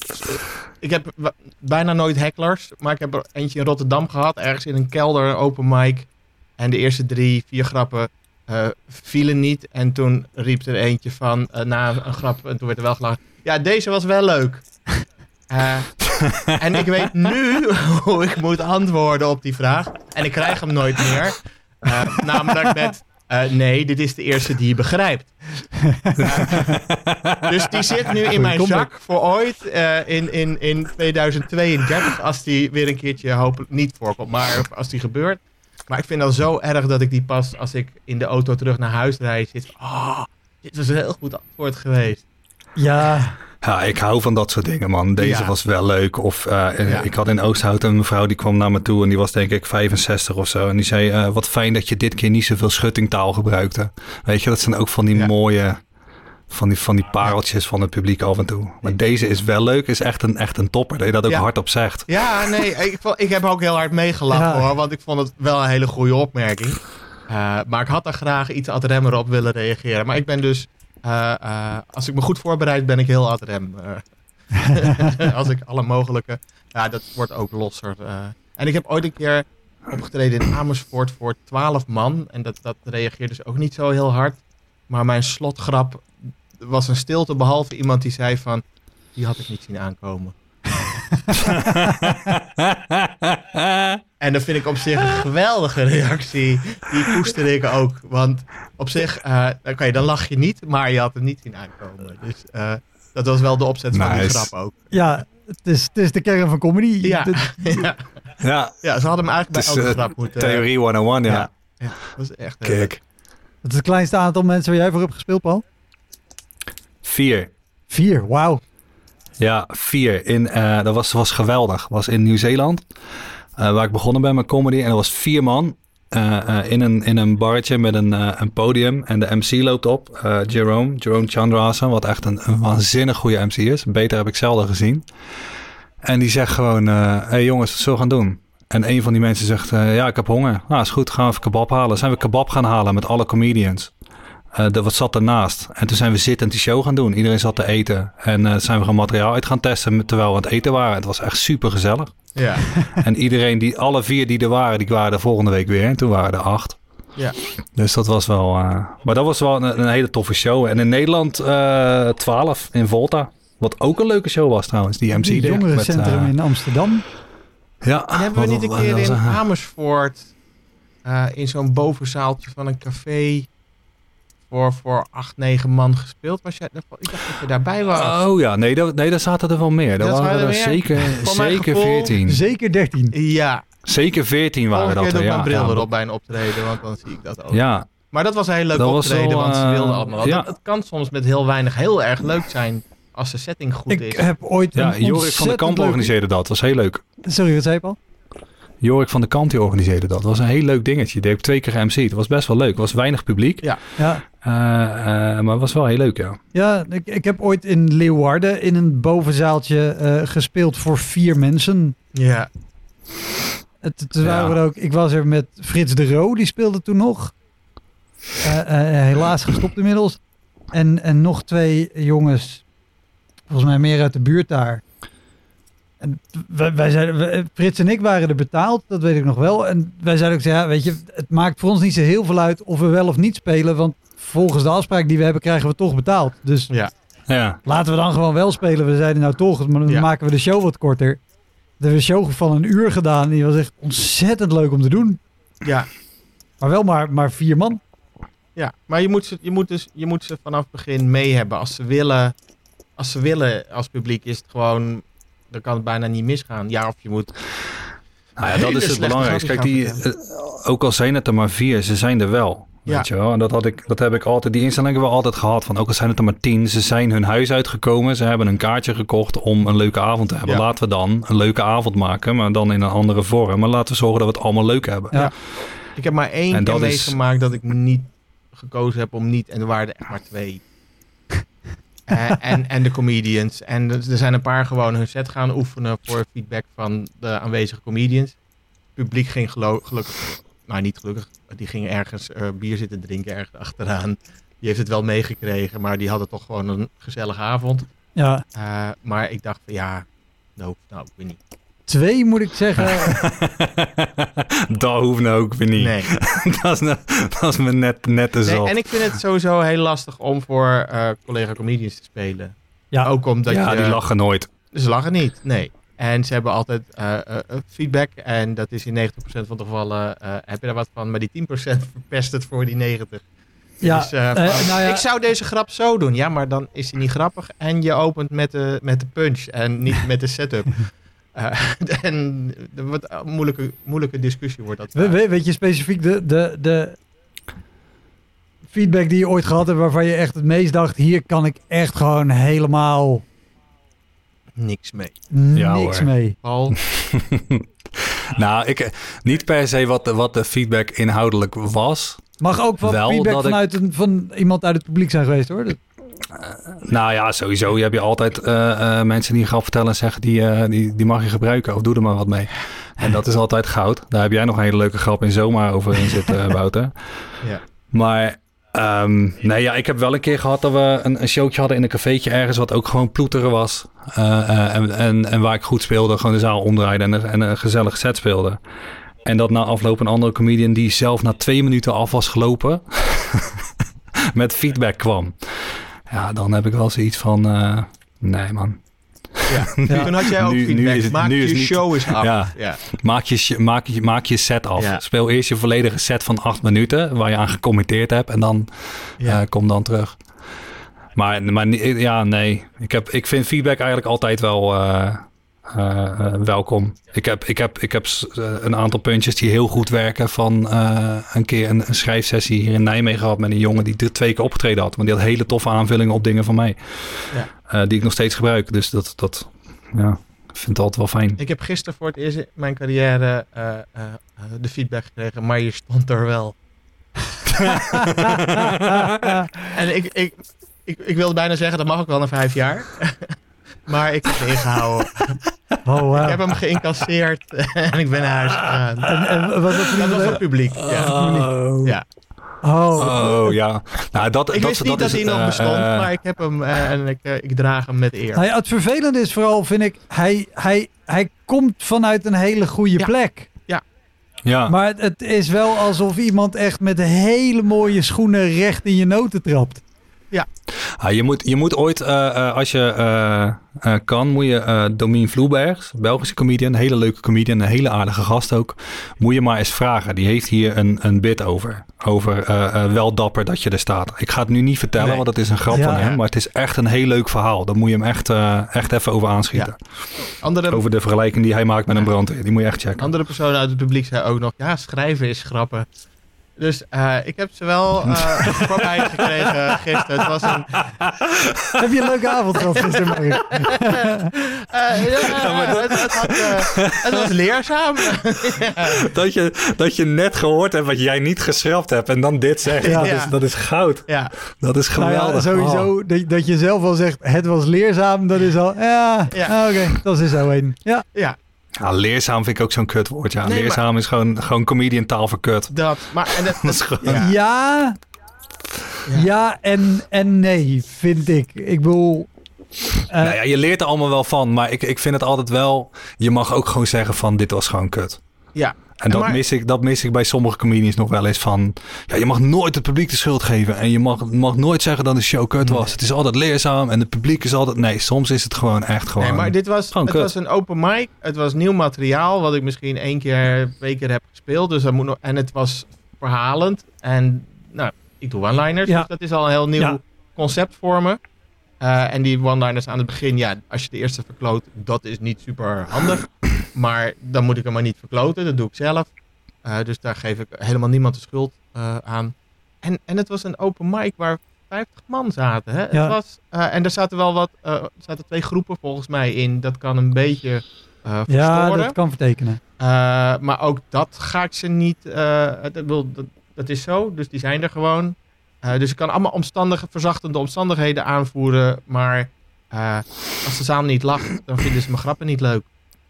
Ik heb bijna nooit hecklers, maar ik heb er eentje in Rotterdam gehad. Ergens in een kelder, een open mic. En de eerste drie, vier grappen eh, vielen niet. En toen riep er eentje van, eh, na een grap, en toen werd er wel gelachen. Ja, deze was wel leuk. Eh, en ik weet nu hoe ik moet antwoorden op die vraag. En ik krijg hem nooit meer. Eh, namelijk met, eh, nee, dit is de eerste die je begrijpt. Dus die zit nu in mijn zak voor ooit in, in, in 2032. Als die weer een keertje hopelijk niet voorkomt. Maar als die gebeurt. Maar ik vind dat zo erg dat ik die pas als ik in de auto terug naar huis rijd. Zit, oh, dit was een heel goed antwoord geweest. Ja. Ja, ik hou van dat soort dingen, man. Deze Ja. was wel leuk. Of eh, eh, Ja. ik had in Oosthout een mevrouw die kwam naar me toe en die was denk ik 65 of zo. En die zei, eh, wat fijn dat je dit keer niet zoveel schuttingtaal gebruikte. Weet je, dat zijn ook van die Ja. mooie, van die, van die pareltjes van het publiek af en toe. Maar deze is wel leuk, is echt een, echt een topper. Dat je dat ook hardop zegt. Ja, nee, ik, ik heb ook heel hard meegelachen hoor. Want ik vond het wel een hele goede opmerking. Maar ik had er graag iets ad remmer op willen reageren. Maar ik ben dus, als ik me goed voorbereid, ben ik heel ad rem. eh. als ik alle mogelijke, ja, dat wordt ook losser. eh. En ik heb ooit een keer opgetreden in Amersfoort voor 12 man. En dat, dat reageerde dus ook niet zo heel hard. Maar mijn slotgrap was een stilte, behalve iemand die zei van, die had ik niet zien aankomen. En dat vind ik op zich een geweldige reactie. Die koester ik ook. Want op zich, eh oké, dan lach je niet, maar je had het niet zien aankomen. Dus eh, dat was wel de opzet van die grap ook. Ja, het is, het is de kern van comedy. Ja, ja, ja, ja, ze hadden hem eigenlijk bij elke eh, grap moeten... theorie 101, ja. ja. ja, dat is echt... Kijk, Het is het kleinste aantal mensen waar jij voor hebt gespeeld, Paul? vier. Vier, wauw. Ja, vier. In, eh, dat was, was geweldig. was in Nieuw-Zeeland. eh, waar ik begonnen ben met comedy. En dat was vier man. eh, in, een, in een barretje met een, een podium. En de MC loopt op. Jerome. Jerome Chandrasen. Wat echt een, een waanzinnig goede MC is. Beter heb ik zelden gezien. En die zegt gewoon... Hé hey jongens, wat zullen we gaan doen? En een van die mensen zegt... ja, ik heb honger. Nou, is goed. Gaan we even kebab halen. Zijn we kebab gaan halen met alle comedians. Eh er wat zat ernaast. En toen zijn we zittend die show gaan doen. Iedereen zat te eten. En eh zijn we gewoon materiaal uit gaan testen met- terwijl we aan het eten waren. Het was echt super gezellig. Ja, en iedereen, die, alle vier die er waren, die waren er volgende week weer. En toen waren er acht. ja. Dus dat was wel... eh, maar dat was wel een, een hele toffe show. En in Nederland eh 12 in Volta. Wat ook een leuke show was trouwens. Die MC Het deed met, jongerencentrum in Amsterdam. Ja, En hebben we niet een keer in Amersfoort... eh, in zo'n bovenzaaltje van een café... voor, voor acht, negen man gespeeld? Was jij, ik dacht dat je daarbij was. Oh ja, nee, dat, nee, daar zaten er wel meer. Er Dat waren er er meer? zeker, zeker gevoel- 14. Zeker 13. Ja, Zeker 14 waren dat er. ik Ja, mijn bril ja, erop bij een optreden, want dan zie ik dat ook. ja, Maar dat was een heel leuk Dat optreden, wel, want ze eh, wilden allemaal. wat. ja. Het, kan soms met heel weinig heel erg leuk zijn als de setting goed Ik is. heb ooit ja een Jorik van der ontzettend Kamp organiseerde dat. was heel leuk. Sorry, wat zei je, Paul? Jorik van der Kamp die organiseerde dat. was een heel leuk dingetje. Die heb ik twee keer MC. Het was best wel leuk. Er was weinig publiek. Ja. Ja, Eh, eh, maar het was wel heel leuk, ja. ja ik, ik heb ooit in Leeuwarden in een bovenzaaltje eh, gespeeld voor vier mensen. Ja, Het, het waren Ja. ook, ik was er met Frits de Roo, die speelde toen nog. Eh, eh, helaas gestopt inmiddels. En, en nog twee jongens, volgens mij meer uit de buurt daar. En wij, wij zeiden, Frits en ik waren er betaald, dat weet ik nog wel. En wij zeiden ook, ja, weet je, het maakt voor ons niet zo heel veel uit of we wel of niet spelen. Want volgens de afspraak die we hebben, krijgen we toch betaald. Dus ja. Ja. laten we dan gewoon wel spelen. We zeiden nou toch, maar dan Ja. maken we de show wat korter. We hebben een show van een uur gedaan. Die was echt ontzettend leuk om te doen. Ja, Maar wel maar, maar vier man. ja. maar je moet, ze, je, moet dus, je moet ze vanaf het begin mee hebben. Als ze willen, als ze willen als publiek is het gewoon... Dan kan het bijna niet misgaan. Ja, of je moet... Nou ja, dat is het belangrijkste. Kijk, die, eh, ook al zijn het er maar vier, ze zijn er wel. Ja. Weet je wel? En dat, had ik, dat heb ik altijd, die instelling hebben we altijd gehad. Van ook al zijn het er maar tien, ze zijn hun huis uitgekomen. Ze hebben een kaartje gekocht om een leuke avond te hebben. Ja. Laten we dan een leuke avond maken, maar dan in een andere vorm. Maar laten we zorgen dat we het allemaal leuk hebben. Ja. Ik heb maar één keer is- meegemaakt dat ik niet gekozen heb om niet. En er waren er echt maar twee. Eh, en, en de comedians. En er zijn een paar gewoon hun set gaan oefenen voor feedback van de aanwezige comedians. Het publiek ging gelukkig, nou niet gelukkig, die ging ergens eh, bier zitten drinken ergens achteraan. Die heeft het wel meegekregen, maar die hadden toch gewoon een gezellige avond. Ja, Eh, maar ik dacht van ja, nou, nou, ik weet niet. Twee moet ik zeggen. dat hoeft nou ook weer niet. Nee. dat, is, nou- dat is me net, net te Nee, en ik vind het sowieso heel lastig om voor eh, collega comedians te spelen. Ja. Ook omdat ja, je... die lachen nooit. Ze lachen niet, nee. En ze hebben altijd eh, eh, feedback. En dat is in 90% van de gevallen eh, heb je daar wat van. Maar die 10% verpest het voor die 90. Ja, Dus, nou ja. Ik zou deze grap zo doen. Ja, maar dan is hij niet grappig. En je opent met de, met de punch en niet met de setup. Eh, en wat een moeilijke, moeilijke discussie wordt dat. We- vaak. we- weet je specifiek de, de, de feedback die je ooit gehad hebt waarvan je echt het meest dacht, hier kan ik echt gewoon helemaal Niks mee. Ja, niks hoor. mee. Paul, Nou, ik, niet per se wat, de- wat de feedback inhoudelijk was. Mag ook wat Wel feedback ik- vanuit een, van iemand uit het publiek zijn geweest hoor. Nou ja, sowieso. Je hebt je altijd eh, eh, mensen die een grap vertellen en zeggen... Die, eh, die, die mag je gebruiken of doe er maar wat mee. En dat is altijd goud. Daar heb jij nog een hele leuke grap in zomaar over in zitten, Wouter. Ja. Maar ehm, nee, ja, ik heb wel een keer gehad dat we een, een showtje hadden in een cafeetje ergens... wat ook gewoon ploeteren was. En, en, en waar ik goed speelde, gewoon de zaal omdraaide en, en een gezellig set speelde. En dat na afloop een andere comedian die zelf na twee minuten af was gelopen... met feedback kwam. Ja, dan heb ik wel zoiets van... eh, nee man, ja. Ja. Toen had jij ook Nu- nu feedback. is het- Maak nu je show eens af. Ja. ja. Maak je, maak je, maak je set af. Ja. Speel eerst je volledige set van acht minuten waar je aan gecommitteerd hebt en dan eh, kom dan terug. Maar, maar ja, nee. Ik, heb, ik vind feedback eigenlijk altijd wel eh, eh, eh, welkom. Ik heb, ik, heb, ik heb eh, een aantal puntjes die heel goed werken van een keer een, een schrijfsessie hier in Nijmegen gehad met een jongen die er twee keer opgetreden had. Want die had hele toffe aanvullingen op dingen van mij. Ja. Die ik nog steeds gebruik. Dus dat, dat ja, ik vind het altijd wel fijn. Ik heb gisteren voor het eerst in mijn carrière de feedback gekregen, maar je stond er wel. En ik, ik, ik, ik wilde bijna zeggen, dat mag ook wel na vijf jaar. Maar ik heb ingehouden. Oh, wow. Ik heb hem geïncasseerd en ik ben naar huis gegaan. En, en wat was Dat was het publiek. Ja. Oh. Ja. Oh, Oh ja. Nou, dat, Ik dat, wist niet dat, hij nog eh, bestond, eh, maar ik heb hem eh, en ik, ik draag hem met eer. Nou ja, het vervelende is vooral, vind ik, hij, hij, hij komt vanuit een hele goede Ja. plek. Ja. Maar het, het is wel alsof iemand echt met hele mooie schoenen recht in je noten trapt. Ah, je, moet, je moet ooit, eh, eh, als je eh, kan, moet je eh Domien Vloebergs, Belgische comedian, hele leuke comedian, een hele aardige gast ook, moet je maar eens vragen. Die heeft hier een, een bit over. Over wel dapper dat je er staat. Ik ga het nu niet vertellen, Nee. want het is een grap Ja. van hem. Maar het is echt een heel leuk verhaal. Daar moet je hem echt, echt even over aanschieten. Andere, Over de vergelijking die hij maakt met een brandweer. Die moet je echt checken. andere personen uit het publiek zei ook nog, ja, schrijven is grappen. Dus eh, ik heb ze wel eh voorbij gekregen gisteren. Het was een... Heb je een leuke avond gehad gisteren, Mark? eh, ja, het, het, had, eh, het was leerzaam. Dat je, dat je net gehoord hebt wat jij niet geschrapt hebt en dan dit zegt. Ja. Dat, is, dat is goud. ja, Dat is Nou geweldig. ja, sowieso Oh. dat, dat je zelf al zegt, het was leerzaam, dat is al, ja, Ja. ah, oké, dat is er zo een. Ja, ja, Ja, leerzaam vind ik ook zo'n kutwoord. Ja. Nee, maar- leerzaam is gewoon, gewoon comedian taal verkut. dat. Maar, en dat, Dat is gewoon- ja. ja, ja, en, en nee, vind ik. Ik bedoel, eh, Nou ja, je leert er allemaal wel van, maar ik, ik vind het altijd wel... Je mag ook gewoon zeggen van dit was gewoon kut. Ja. En dat, Maar- mis ik, dat mis ik bij sommige comedians nog wel eens van... Ja, je mag nooit het publiek de schuld geven. En je mag, mag nooit zeggen dat de show kut was. Het is altijd leerzaam en het publiek is altijd... Nee, soms is het gewoon echt gewoon... Nee, maar dit was, Gewoon het kut. was een open mic. Het was nieuw materiaal wat ik misschien één keer, twee keer heb gespeeld. Dus dat moet nog, en het was verhalend. En nou, ik doe one-liners. Ja. Dus dat is al een heel nieuw Ja. concept voor me. Eh, en die one-liners aan het begin, ja, als je de eerste verkloot, dat is niet super handig. Maar dan moet ik hem maar niet verkloten. Dat doe ik zelf. Eh, dus daar geef ik helemaal niemand de schuld eh, aan. En, en het was een open mic waar 50 man zaten. Hè? Ja. Het was, eh, en er zaten wel wat, er zaten twee groepen volgens mij in. Dat kan een beetje eh Ja, verstoren. dat kan vertekenen. Maar ook dat ga ik ze niet. dat, wil- dat, dat is zo, dus die zijn er gewoon. Dus ik kan allemaal omstandige, verzachtende omstandigheden aanvoeren. Maar als de zaal niet lacht, dan vinden ze mijn grappen niet leuk.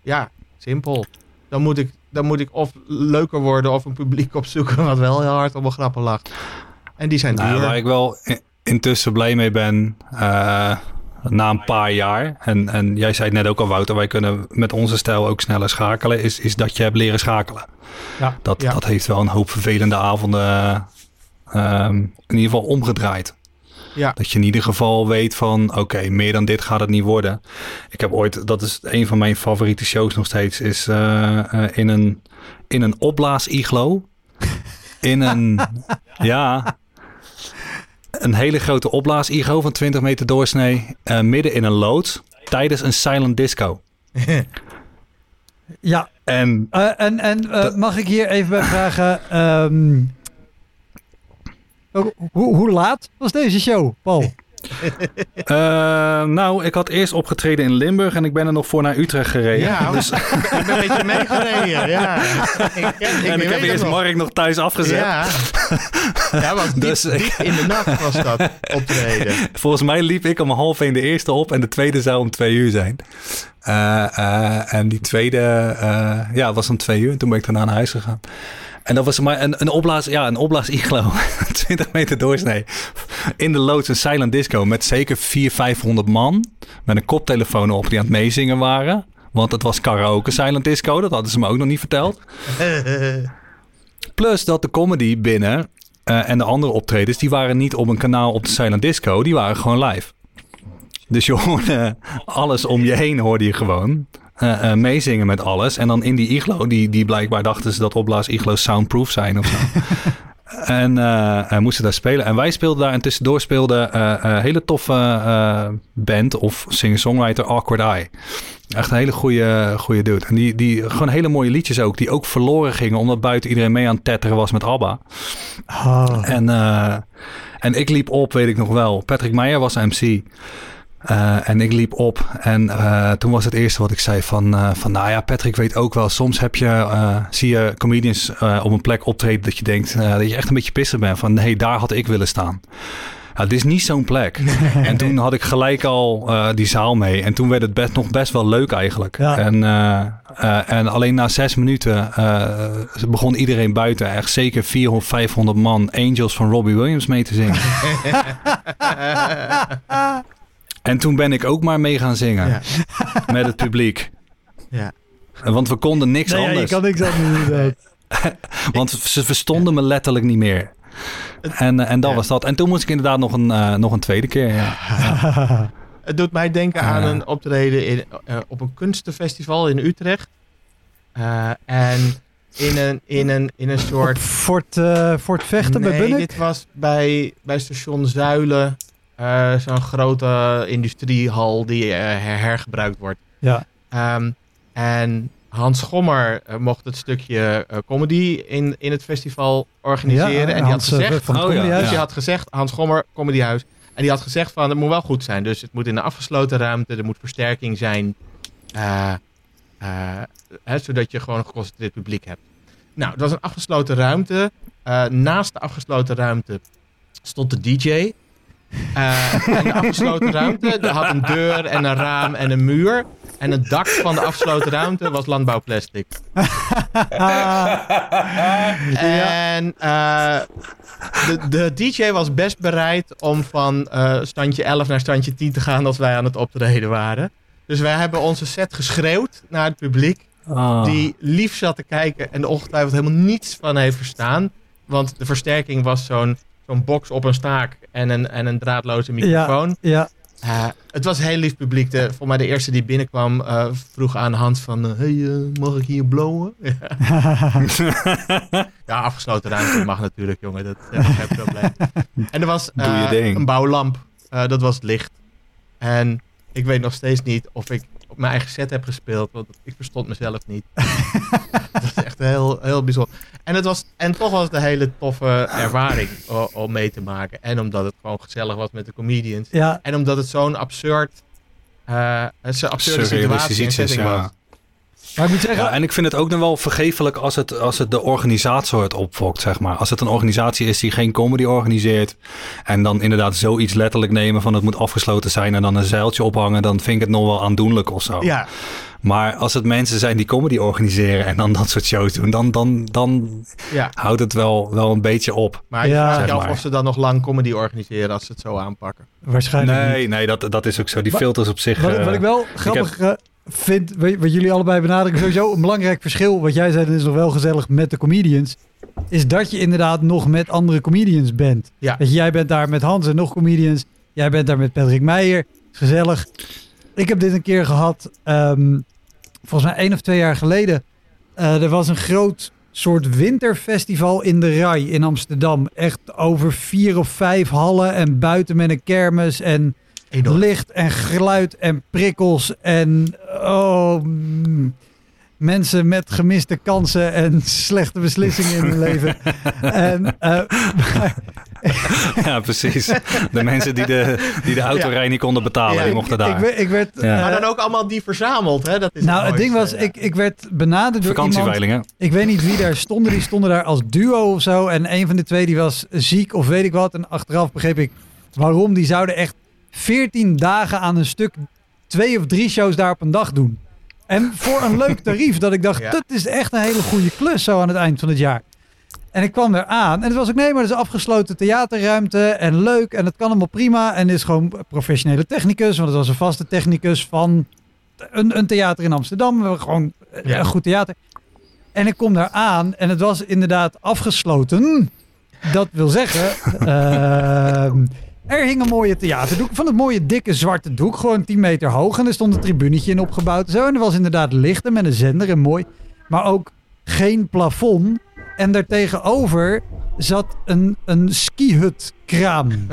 Ja, simpel. Dan moet ik, dan moet ik of leuker worden of een publiek opzoeken wat wel heel hard op mijn grappen lacht. En die zijn Nou, duur. waar ik wel intussen blij mee ben, eh, na een paar jaar, en, en jij zei het net ook al, Wouter, wij kunnen met onze stijl ook sneller schakelen, is, is dat je hebt leren schakelen. Ja. Dat, Ja. dat heeft wel een hoop vervelende avonden ehm, in ieder geval omgedraaid. Ja. Dat je in ieder geval weet van, oké, meer dan dit gaat het niet worden. Ik heb ooit, dat is een van mijn favoriete shows nog steeds, is eh, eh, in een, in een opblaas-iglo. In een, ja, een hele grote opblaas-iglo van 20 meter doorsnee, eh, midden in een loods, tijdens een silent disco. Ja, En en, en mag ik hier even bij vragen... ehm, hoe, hoe laat was deze show, Paul? Eh, nou, ik had eerst opgetreden in Limburg en ik ben er nog voor naar Utrecht gereden. Ja, dus, ik ben een beetje meegereden. Ja. Ik, ken- ik en ik heb eerst nog. Mark nog thuis afgezet. Ja, ja diep, Dus diep in de nacht was dat optreden. Volgens mij liep ik om half één de eerste op en de tweede zou om twee uur zijn. Eh, eh, en die tweede eh, ja, was om twee uur en toen ben ik daarna naar huis gegaan. En dat was maar een, een opblaas, ja, een opblaas iglo. 20 meter doorsnee. In de loods een silent disco met zeker 400, 500 man. Met een koptelefoon op die aan het meezingen waren. Want het was karaoke silent disco. Dat hadden ze me ook nog niet verteld. Plus dat de comedy binnen eh, en de andere optredens, die waren niet op een kanaal op de Silent Disco, die waren gewoon live. Dus je hoorde alles om je heen, hoorde je gewoon. Eh, eh, meezingen met alles. En dan in die iglo, die, die blijkbaar dachten ze dat opblaas iglo's soundproof zijn of zo. en eh, eh, moesten daar spelen. En wij speelden daar en tussendoor speelde eh, hele toffe band of singer-songwriter Awkward Eye. Echt een hele goede, goede dude. En die, die gewoon hele mooie liedjes ook, die ook verloren gingen omdat buiten iedereen mee aan het tetteren was met ABBA. Ah. En, en ik liep op, weet ik nog wel. Patrick Meijer was MC. Eh, en ik liep op en eh, toen was het eerste wat ik zei van, eh, van nou ja, Patrick weet ook wel, soms heb je, zie je comedians op een plek optreden dat je denkt dat je echt een beetje pissig bent van nee, daar had ik willen staan. Ja, dit is niet zo'n plek. en toen had ik gelijk al die zaal mee. En toen werd het best, nog best wel leuk eigenlijk. Ja. En, en alleen na zes minuten begon iedereen buiten, echt zeker 400, 500 man, Angels van Robbie Williams mee te zingen. en toen ben ik ook maar mee gaan zingen Ja. met het publiek. Ja. Want we konden niks Nee, ja, je anders. kan niks anders. Want ze verstonden me letterlijk niet meer. En, eh, en dat Ja. was dat. En toen moest ik inderdaad nog een, eh, nog een tweede keer. Ja. Het doet mij denken aan een optreden in, eh, op een kunstenfestival in Utrecht. En in een, in een, in een soort... Fort, Fort Vechten bij nee, Bunnik? dit was bij, bij station Zuilen. Eh, Zo'n grote industriehal die eh, her- hergebruikt wordt. Ja. Ehm, en Hans Schommer eh, mocht het stukje comedy in, in het festival organiseren. Ja, en die Hans, had gezegd... van Oh, ja. Comedyhuis. Dus die had gezegd, Hans Gommer, Comedyhuis. En die had gezegd van, het moet wel goed zijn. Dus het moet in een afgesloten ruimte. Er moet versterking zijn. eh, eh, hè, zodat je gewoon een geconcentreerd publiek hebt. Nou, het was een afgesloten ruimte. Eh, naast de afgesloten ruimte stond de DJ. Eh, en de afgesloten ruimte daar had een deur en een raam en een muur. En het dak van de afgesloten ruimte was landbouwplastic. En eh, de, de DJ was best bereid om van eh, standje 11 naar standje 10 te gaan als wij aan het optreden waren. Dus wij hebben onze set geschreeuwd naar het publiek. Ah. die lief zat te kijken en er ongetwijfeld helemaal niets van heeft verstaan. Want de versterking was zo'n zo'n box op een staak en een, en een draadloze microfoon. Ja, Eh, het was een heel lief publiek. De, voor mij de eerste die binnenkwam eh, vroeg aan Hans van... eh, hey, mag ik hier blowen? ja, afgesloten ruimte mag natuurlijk, jongen. Dat is geen probleem. En er was een bouwlamp. Dat was licht. En ik weet nog steeds niet of ik op mijn eigen set heb gespeeld. Want ik verstond mezelf niet. dat is echt heel, heel bijzonder. En, het was, en toch was het een hele toffe ervaring om mee te maken. En omdat het gewoon gezellig was met de comedians. ja, En omdat het zo'n absurd, eh een zo'n absurde Surrealistische situatie is, ja. was. Maar ik moet zeggen, Ja, en ik vind het ook nog wel vergeeflijk als het, als het de organisator het opfokt, zeg maar. Als het een organisatie is die geen comedy organiseert en dan inderdaad zoiets letterlijk nemen van het moet afgesloten zijn en dan een zeiltje ophangen, dan vind ik het nog wel aandoenlijk of zo. Ja, Maar als het mensen zijn die comedy organiseren en dan dat soort shows doen, dan, dan, dan ja. houdt het wel, wel een beetje op. Maar je Ja. vraagt je Zeg af maar. of ze dan nog lang comedy organiseren als ze het zo aanpakken. waarschijnlijk niet. Nee, nee, dat, dat is ook zo. Die filters op zich. Wat, eh, wat ik wel grappig eh, vind, wat, jullie allebei benadrukken, sowieso een belangrijk verschil, wat jij zei, dat is nog wel gezellig met de comedians, is dat je inderdaad nog met andere comedians bent. Ja. Je, jij bent daar met Hans en nog comedians, jij bent daar met Patrick Meijer, gezellig. Ik heb dit een keer gehad, ehm, volgens mij één of twee jaar geleden. Eh, er was een groot soort winterfestival in de Rai in Amsterdam. Echt over vier of vijf hallen en buiten met een kermis en Enorm. licht en geluid en prikkels en oh, mm, mensen met gemiste kansen en slechte beslissingen in hun leven. En, eh, ja, precies. De mensen die de, die de autorij niet konden betalen, Ja, die mochten ik, daar. werd- ik werd. Ja. Maar dan ook allemaal die verzameld, hè? Dat is nou, het ding was, ja. ik, ik werd benaderd door iemand. Vakantieveilingen. Ik weet niet wie daar stonden. Die stonden daar als duo of zo. En een van de twee die was ziek of weet ik wat. En achteraf begreep ik waarom. Die zouden echt 14 dagen aan een stuk twee of drie shows daar op een dag doen. En voor een leuk tarief. Dat ik dacht, Ja. dat is echt een hele goede klus zo aan het eind van het jaar. En ik kwam daar aan en het was ook, nee, maar het is afgesloten theaterruimte en leuk en het kan allemaal prima. En het is gewoon professionele technicus, want het was een vaste technicus van een, een theater in Amsterdam. We hebben Gewoon Ja. een goed theater. En ik kom daar aan en het was inderdaad afgesloten. Dat wil zeggen, ehm, er hing een mooie theaterdoek van het mooie dikke zwarte doek, gewoon 10 meter hoog. En er stond een tribunetje in opgebouwd. en Zo. En er was inderdaad lichten met een zender en mooi. Maar ook geen plafond. En daartegenover zat een, een skihutkraam.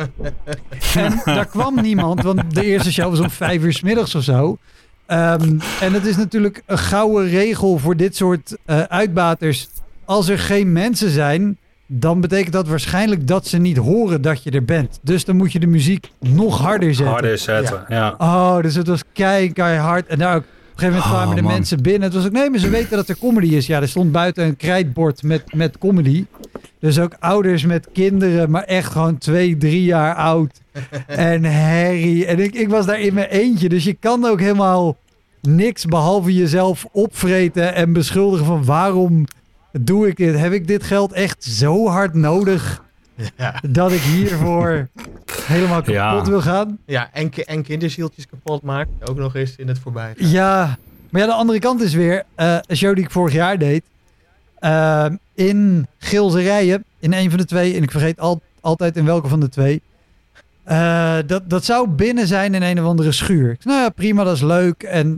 en daar kwam niemand, want de eerste show was om vijf uur s middags of zo. Ehm, en het is natuurlijk een gouden regel voor dit soort eh, uitbaters. Als er geen mensen zijn, dan betekent dat waarschijnlijk dat ze niet horen dat je er bent. Dus dan moet je de muziek nog harder zetten. Harder zetten, ja. Oh, dus het was kei, keihard. En daar ook, op een gegeven moment Oh, kwamen de man. mensen binnen. Het was ook, nee, maar ze weten dat er comedy is. Ja, er stond buiten een krijtbord met, met comedy. Dus ook ouders met kinderen, maar echt gewoon twee, drie jaar oud. En herrie. En ik, ik was daar in mijn eentje. Dus je kan ook helemaal niks behalve jezelf opvreten en beschuldigen van waarom doe ik dit? Heb ik dit geld echt zo hard nodig Ja, dat ik hiervoor helemaal kapot Ja. wil gaan? ja en, en kinderzieltjes kapot maakt. Ook nog eens in het voorbij. Ja, maar ja, de andere kant is weer eh, een show die ik vorig jaar deed. eh, in Gilserijen, in een van de twee. En ik vergeet al, altijd in welke van de twee. Eh, dat, dat zou binnen zijn in een of andere schuur. Ik zei, nou ja, prima, dat is leuk. En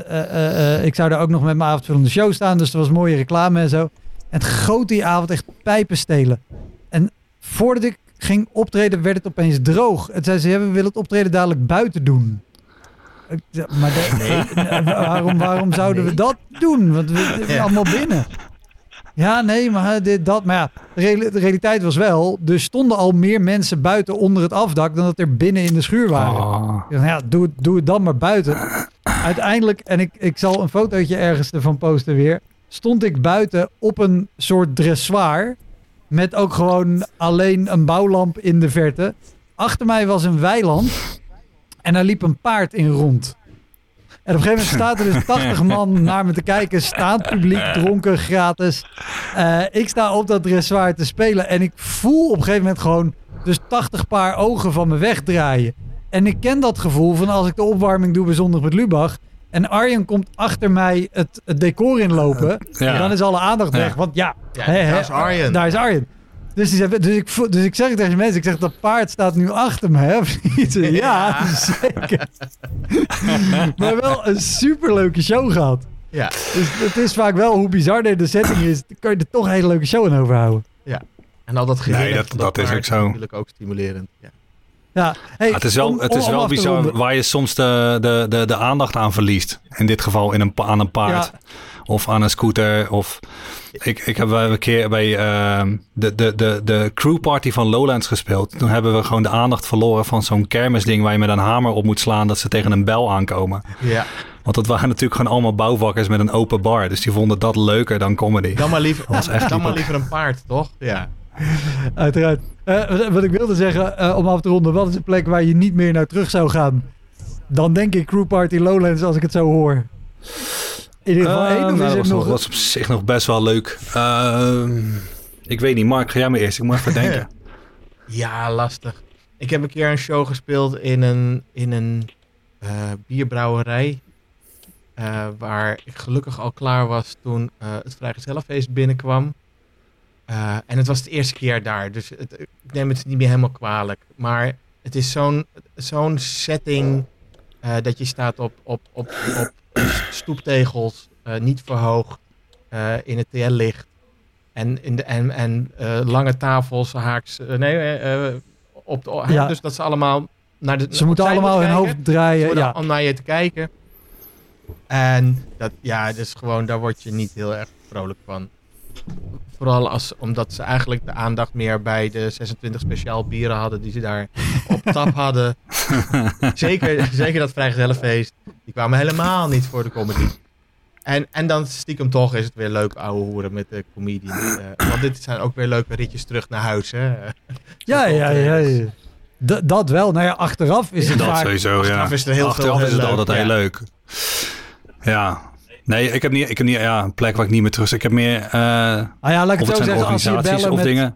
ik zou daar ook nog met mijn avondvullende show staan. Dus er was mooie reclame en zo. En het goot die avond echt pijpen stelen. En voordat ik ging optreden, werd het opeens droog. Het zei ze, ja, we willen het optreden dadelijk buiten doen. Maar de- nee, waarom, waarom zouden we dat doen? Want we we zijn Ja. allemaal binnen. Ja, nee, maar hè, dit, dat. Maar ja, de, reali- de realiteit was wel, er stonden al meer mensen buiten onder het afdak dan dat er binnen in de schuur waren. Oh. Dacht, nou ja, doe het, doe het dan maar buiten. Uiteindelijk, en ik, ik zal een fotootje ergens ervan posten weer, stond ik buiten op een soort dressoir. Met ook gewoon alleen een bouwlamp in de verte. Achter mij was een weiland. En daar liep een paard in rond. En op een gegeven moment staat er dus 80 man naar me te kijken. Staand publiek, dronken, gratis. Eh, ik sta op dat dressoir te spelen. En ik voel op een gegeven moment gewoon dus 80 paar ogen van me wegdraaien. En ik ken dat gevoel van als ik de opwarming doe bij Zondag met Lubach. En Arjen komt achter mij het, het decor inlopen. Ja. En dan is alle aandacht weg. Ja. Want ja, Ja, hè, hè, daar is Arjen. Daar is Arjen. Dus, die zei- dus, ik, dus ik zeg tegen mensen, ik zeg dat paard staat nu achter me. Hè? Of niet? ja, Ja. zeker. maar wel een superleuke show gehad. Ja. Dus het is vaak wel hoe bizarder de setting is, dan kan je er toch een hele leuke show aan overhouden. En al dat Nee, gezicht dat- is ook zo. natuurlijk ook stimulerend. Ja. Ja, hey, het is wel, om- het is wel bizar ronden. waar je soms de, de, de, de aandacht aan verliest. In dit geval in een, aan een paard. Ja. Of aan een scooter. Of ik, ik heb een keer bij ehm, de, de, de, de crewparty van Lowlands gespeeld. Toen hebben we gewoon de aandacht verloren van zo'n kermisding waar je met een hamer op moet slaan dat ze tegen een bel aankomen. ja. Want dat waren natuurlijk gewoon allemaal bouwvakkers met een open bar. Dus die vonden dat leuker dan comedy. Dan maar liever, was echt dan maar liever een paard, toch? Ja. Uiteraard. Eh, wat- ik wilde zeggen, eh, om af te ronden, wat is een plek waar je niet meer naar terug zou gaan? Dan denk ik Crew Party Lowlands als ik het zo hoor. In ieder geval Eh, één, of nou, is dat het was, nog, was op zich nog best wel leuk. Ehm, ik weet niet, Mark, ga jij maar eerst. Ik moet even denken. Ja, lastig. Ik heb een keer een show gespeeld in een, in een eh, bierbrouwerij. eh, waar ik gelukkig al klaar was toen eh, het Vrijgezellenfeest binnenkwam. Eh, en het was de eerste keer daar, dus het, ik neem het niet meer helemaal kwalijk. Maar het is zo'n zo'n setting eh, dat je staat op, op, op, op stoeptegels, eh, niet verhoogd, in het TL-licht. En, in de, en, en lange tafels, haaks. nee, op de, Ja. dus dat ze allemaal naar de. Ze moeten allemaal hun kijken. hoofd draaien. Ja. om naar je te kijken. En dat, ja, dus gewoon, daar word je niet heel erg vrolijk van. Vooral als, omdat ze eigenlijk de aandacht meer bij de 26 speciaal bieren hadden die ze daar op tap hadden. zeker, zeker dat vrijgezellenfeest. Die kwamen helemaal niet voor de comedy. En, en dan stiekem toch is het weer leuk ouwe hoeren met de comedians. eh, want dit zijn ook weer leuke ritjes terug naar huis. Hè? Ja, ja, ja. ja. D- dat wel. Nou ja, achteraf is het dat vaak... sowieso, ja. Achteraf is het heel Achteraf veel is het heel altijd leuk, heel leuk. Ja. Nee, ik heb niet, ik heb niet ja, een plek waar ik niet meer terug... Ik heb meer... eh Ah ja, laat ik het zeggen. Als je organisaties of met... dingen.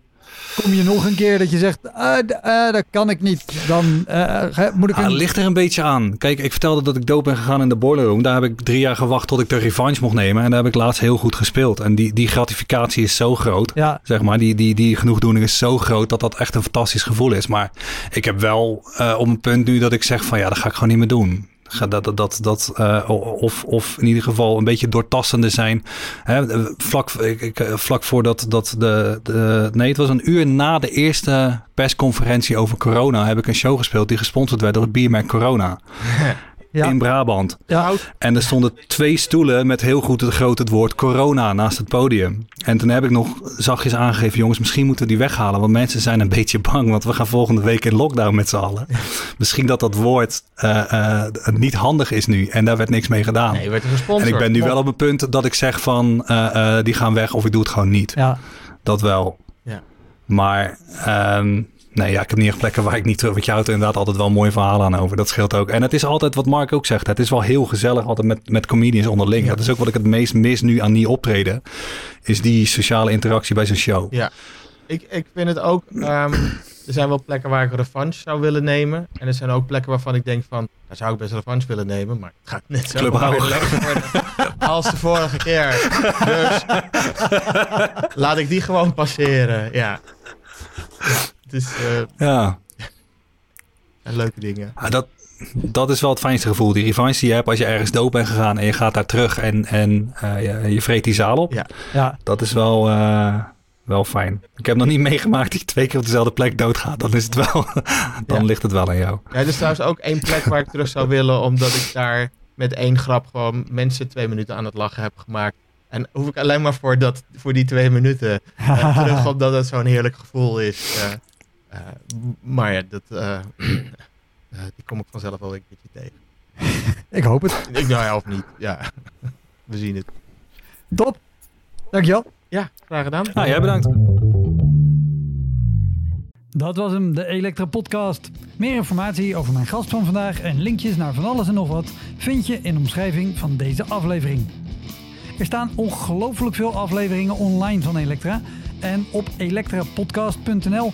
Kom je nog een keer dat je zegt... ah, dat kan ik niet. Dan eh, moet ik Ah, een... ligt er een beetje aan. Kijk, ik vertelde dat ik dood ben gegaan in de Boiler Room. Daar heb ik drie jaar gewacht tot ik de revanche mocht nemen. En daar heb ik laatst heel goed gespeeld. En die, die gratificatie is zo groot. Ja, Zeg maar, die, die, die genoegdoening is zo groot dat dat echt een fantastisch gevoel is. Maar ik heb wel op een punt nu dat ik zeg van ja, dat ga ik gewoon niet meer doen. Dat, dat, dat, dat, eh, of, of in ieder geval een beetje doortastende zijn. Hè, vlak, ik, ik, eh, vlak voordat dat de, de. Nee, het was een uur na de eerste persconferentie over corona. heb ik een show gespeeld die gesponsord werd door het biermerk Corona. ja, In Brabant. ja. En er stonden twee stoelen met heel goed het groot het woord corona naast het podium. En toen heb ik nog zachtjes aangegeven, jongens, misschien moeten we die weghalen. Want mensen zijn een beetje bang, want we gaan volgende week in lockdown met z'n allen. misschien dat dat woord eh, eh, niet handig is nu. En daar werd niks mee gedaan. Nee, je werd gesponsord. en ik ben nu wel op een punt dat ik zeg van, eh, eh, die gaan weg of ik doe het gewoon niet. ja. Dat wel. Ja. Maar ehm, nee, ja, ik heb niet echt plekken waar ik niet... Want je houdt er inderdaad altijd wel mooie verhalen aan over. Dat scheelt ook. En het is altijd wat Mark ook zegt. Het is wel heel gezellig altijd met, met comedians onderling. Dat is ook wat ik het meest mis nu aan niet optreden. Is die sociale interactie bij zo'n show. Ja, ik, ik vind het ook. ehm, er zijn wel plekken waar ik revanche zou willen nemen. En er zijn ook plekken waarvan ik denk van. Daar zou ik best revanche willen nemen. Maar het gaat net zo Club leuk worden als de vorige keer. Dus laat ik die gewoon passeren. Ja. ja eh, Ja, zijn leuke dingen. Ah, dat, dat is wel het fijnste gevoel. Die revanche die je hebt als je ergens dood bent gegaan... en je gaat daar terug en, en eh, je, je vreet die zaal op. Ja. ja. Dat is wel, eh, wel fijn. Ik heb nog niet meegemaakt dat je twee keer op dezelfde plek doodgaat. Dan, is het wel, dan Ja. ligt het wel aan jou. Ja, er is trouwens ook één plek waar ik terug zou willen. Omdat ik daar met één grap gewoon mensen twee minuten aan het lachen heb gemaakt. En hoef ik alleen maar voor, dat, voor die twee minuten eh, terug, omdat het zo'n heerlijk gevoel is. Eh, maar ja, dat, eh, eh, die kom ik vanzelf wel een keertje tegen. Ik hoop het. Ik nou ja, of niet. Ja, we zien het. Top. Dankjewel. Ja, graag gedaan. Nou, jij bedankt. Dat was hem, de Elektra Podcast. Meer informatie over mijn gast van vandaag en linkjes naar van alles en nog wat vind je in de omschrijving van deze aflevering. Er staan ongelooflijk veel afleveringen online van Elektra. En op elektrapodcast.nl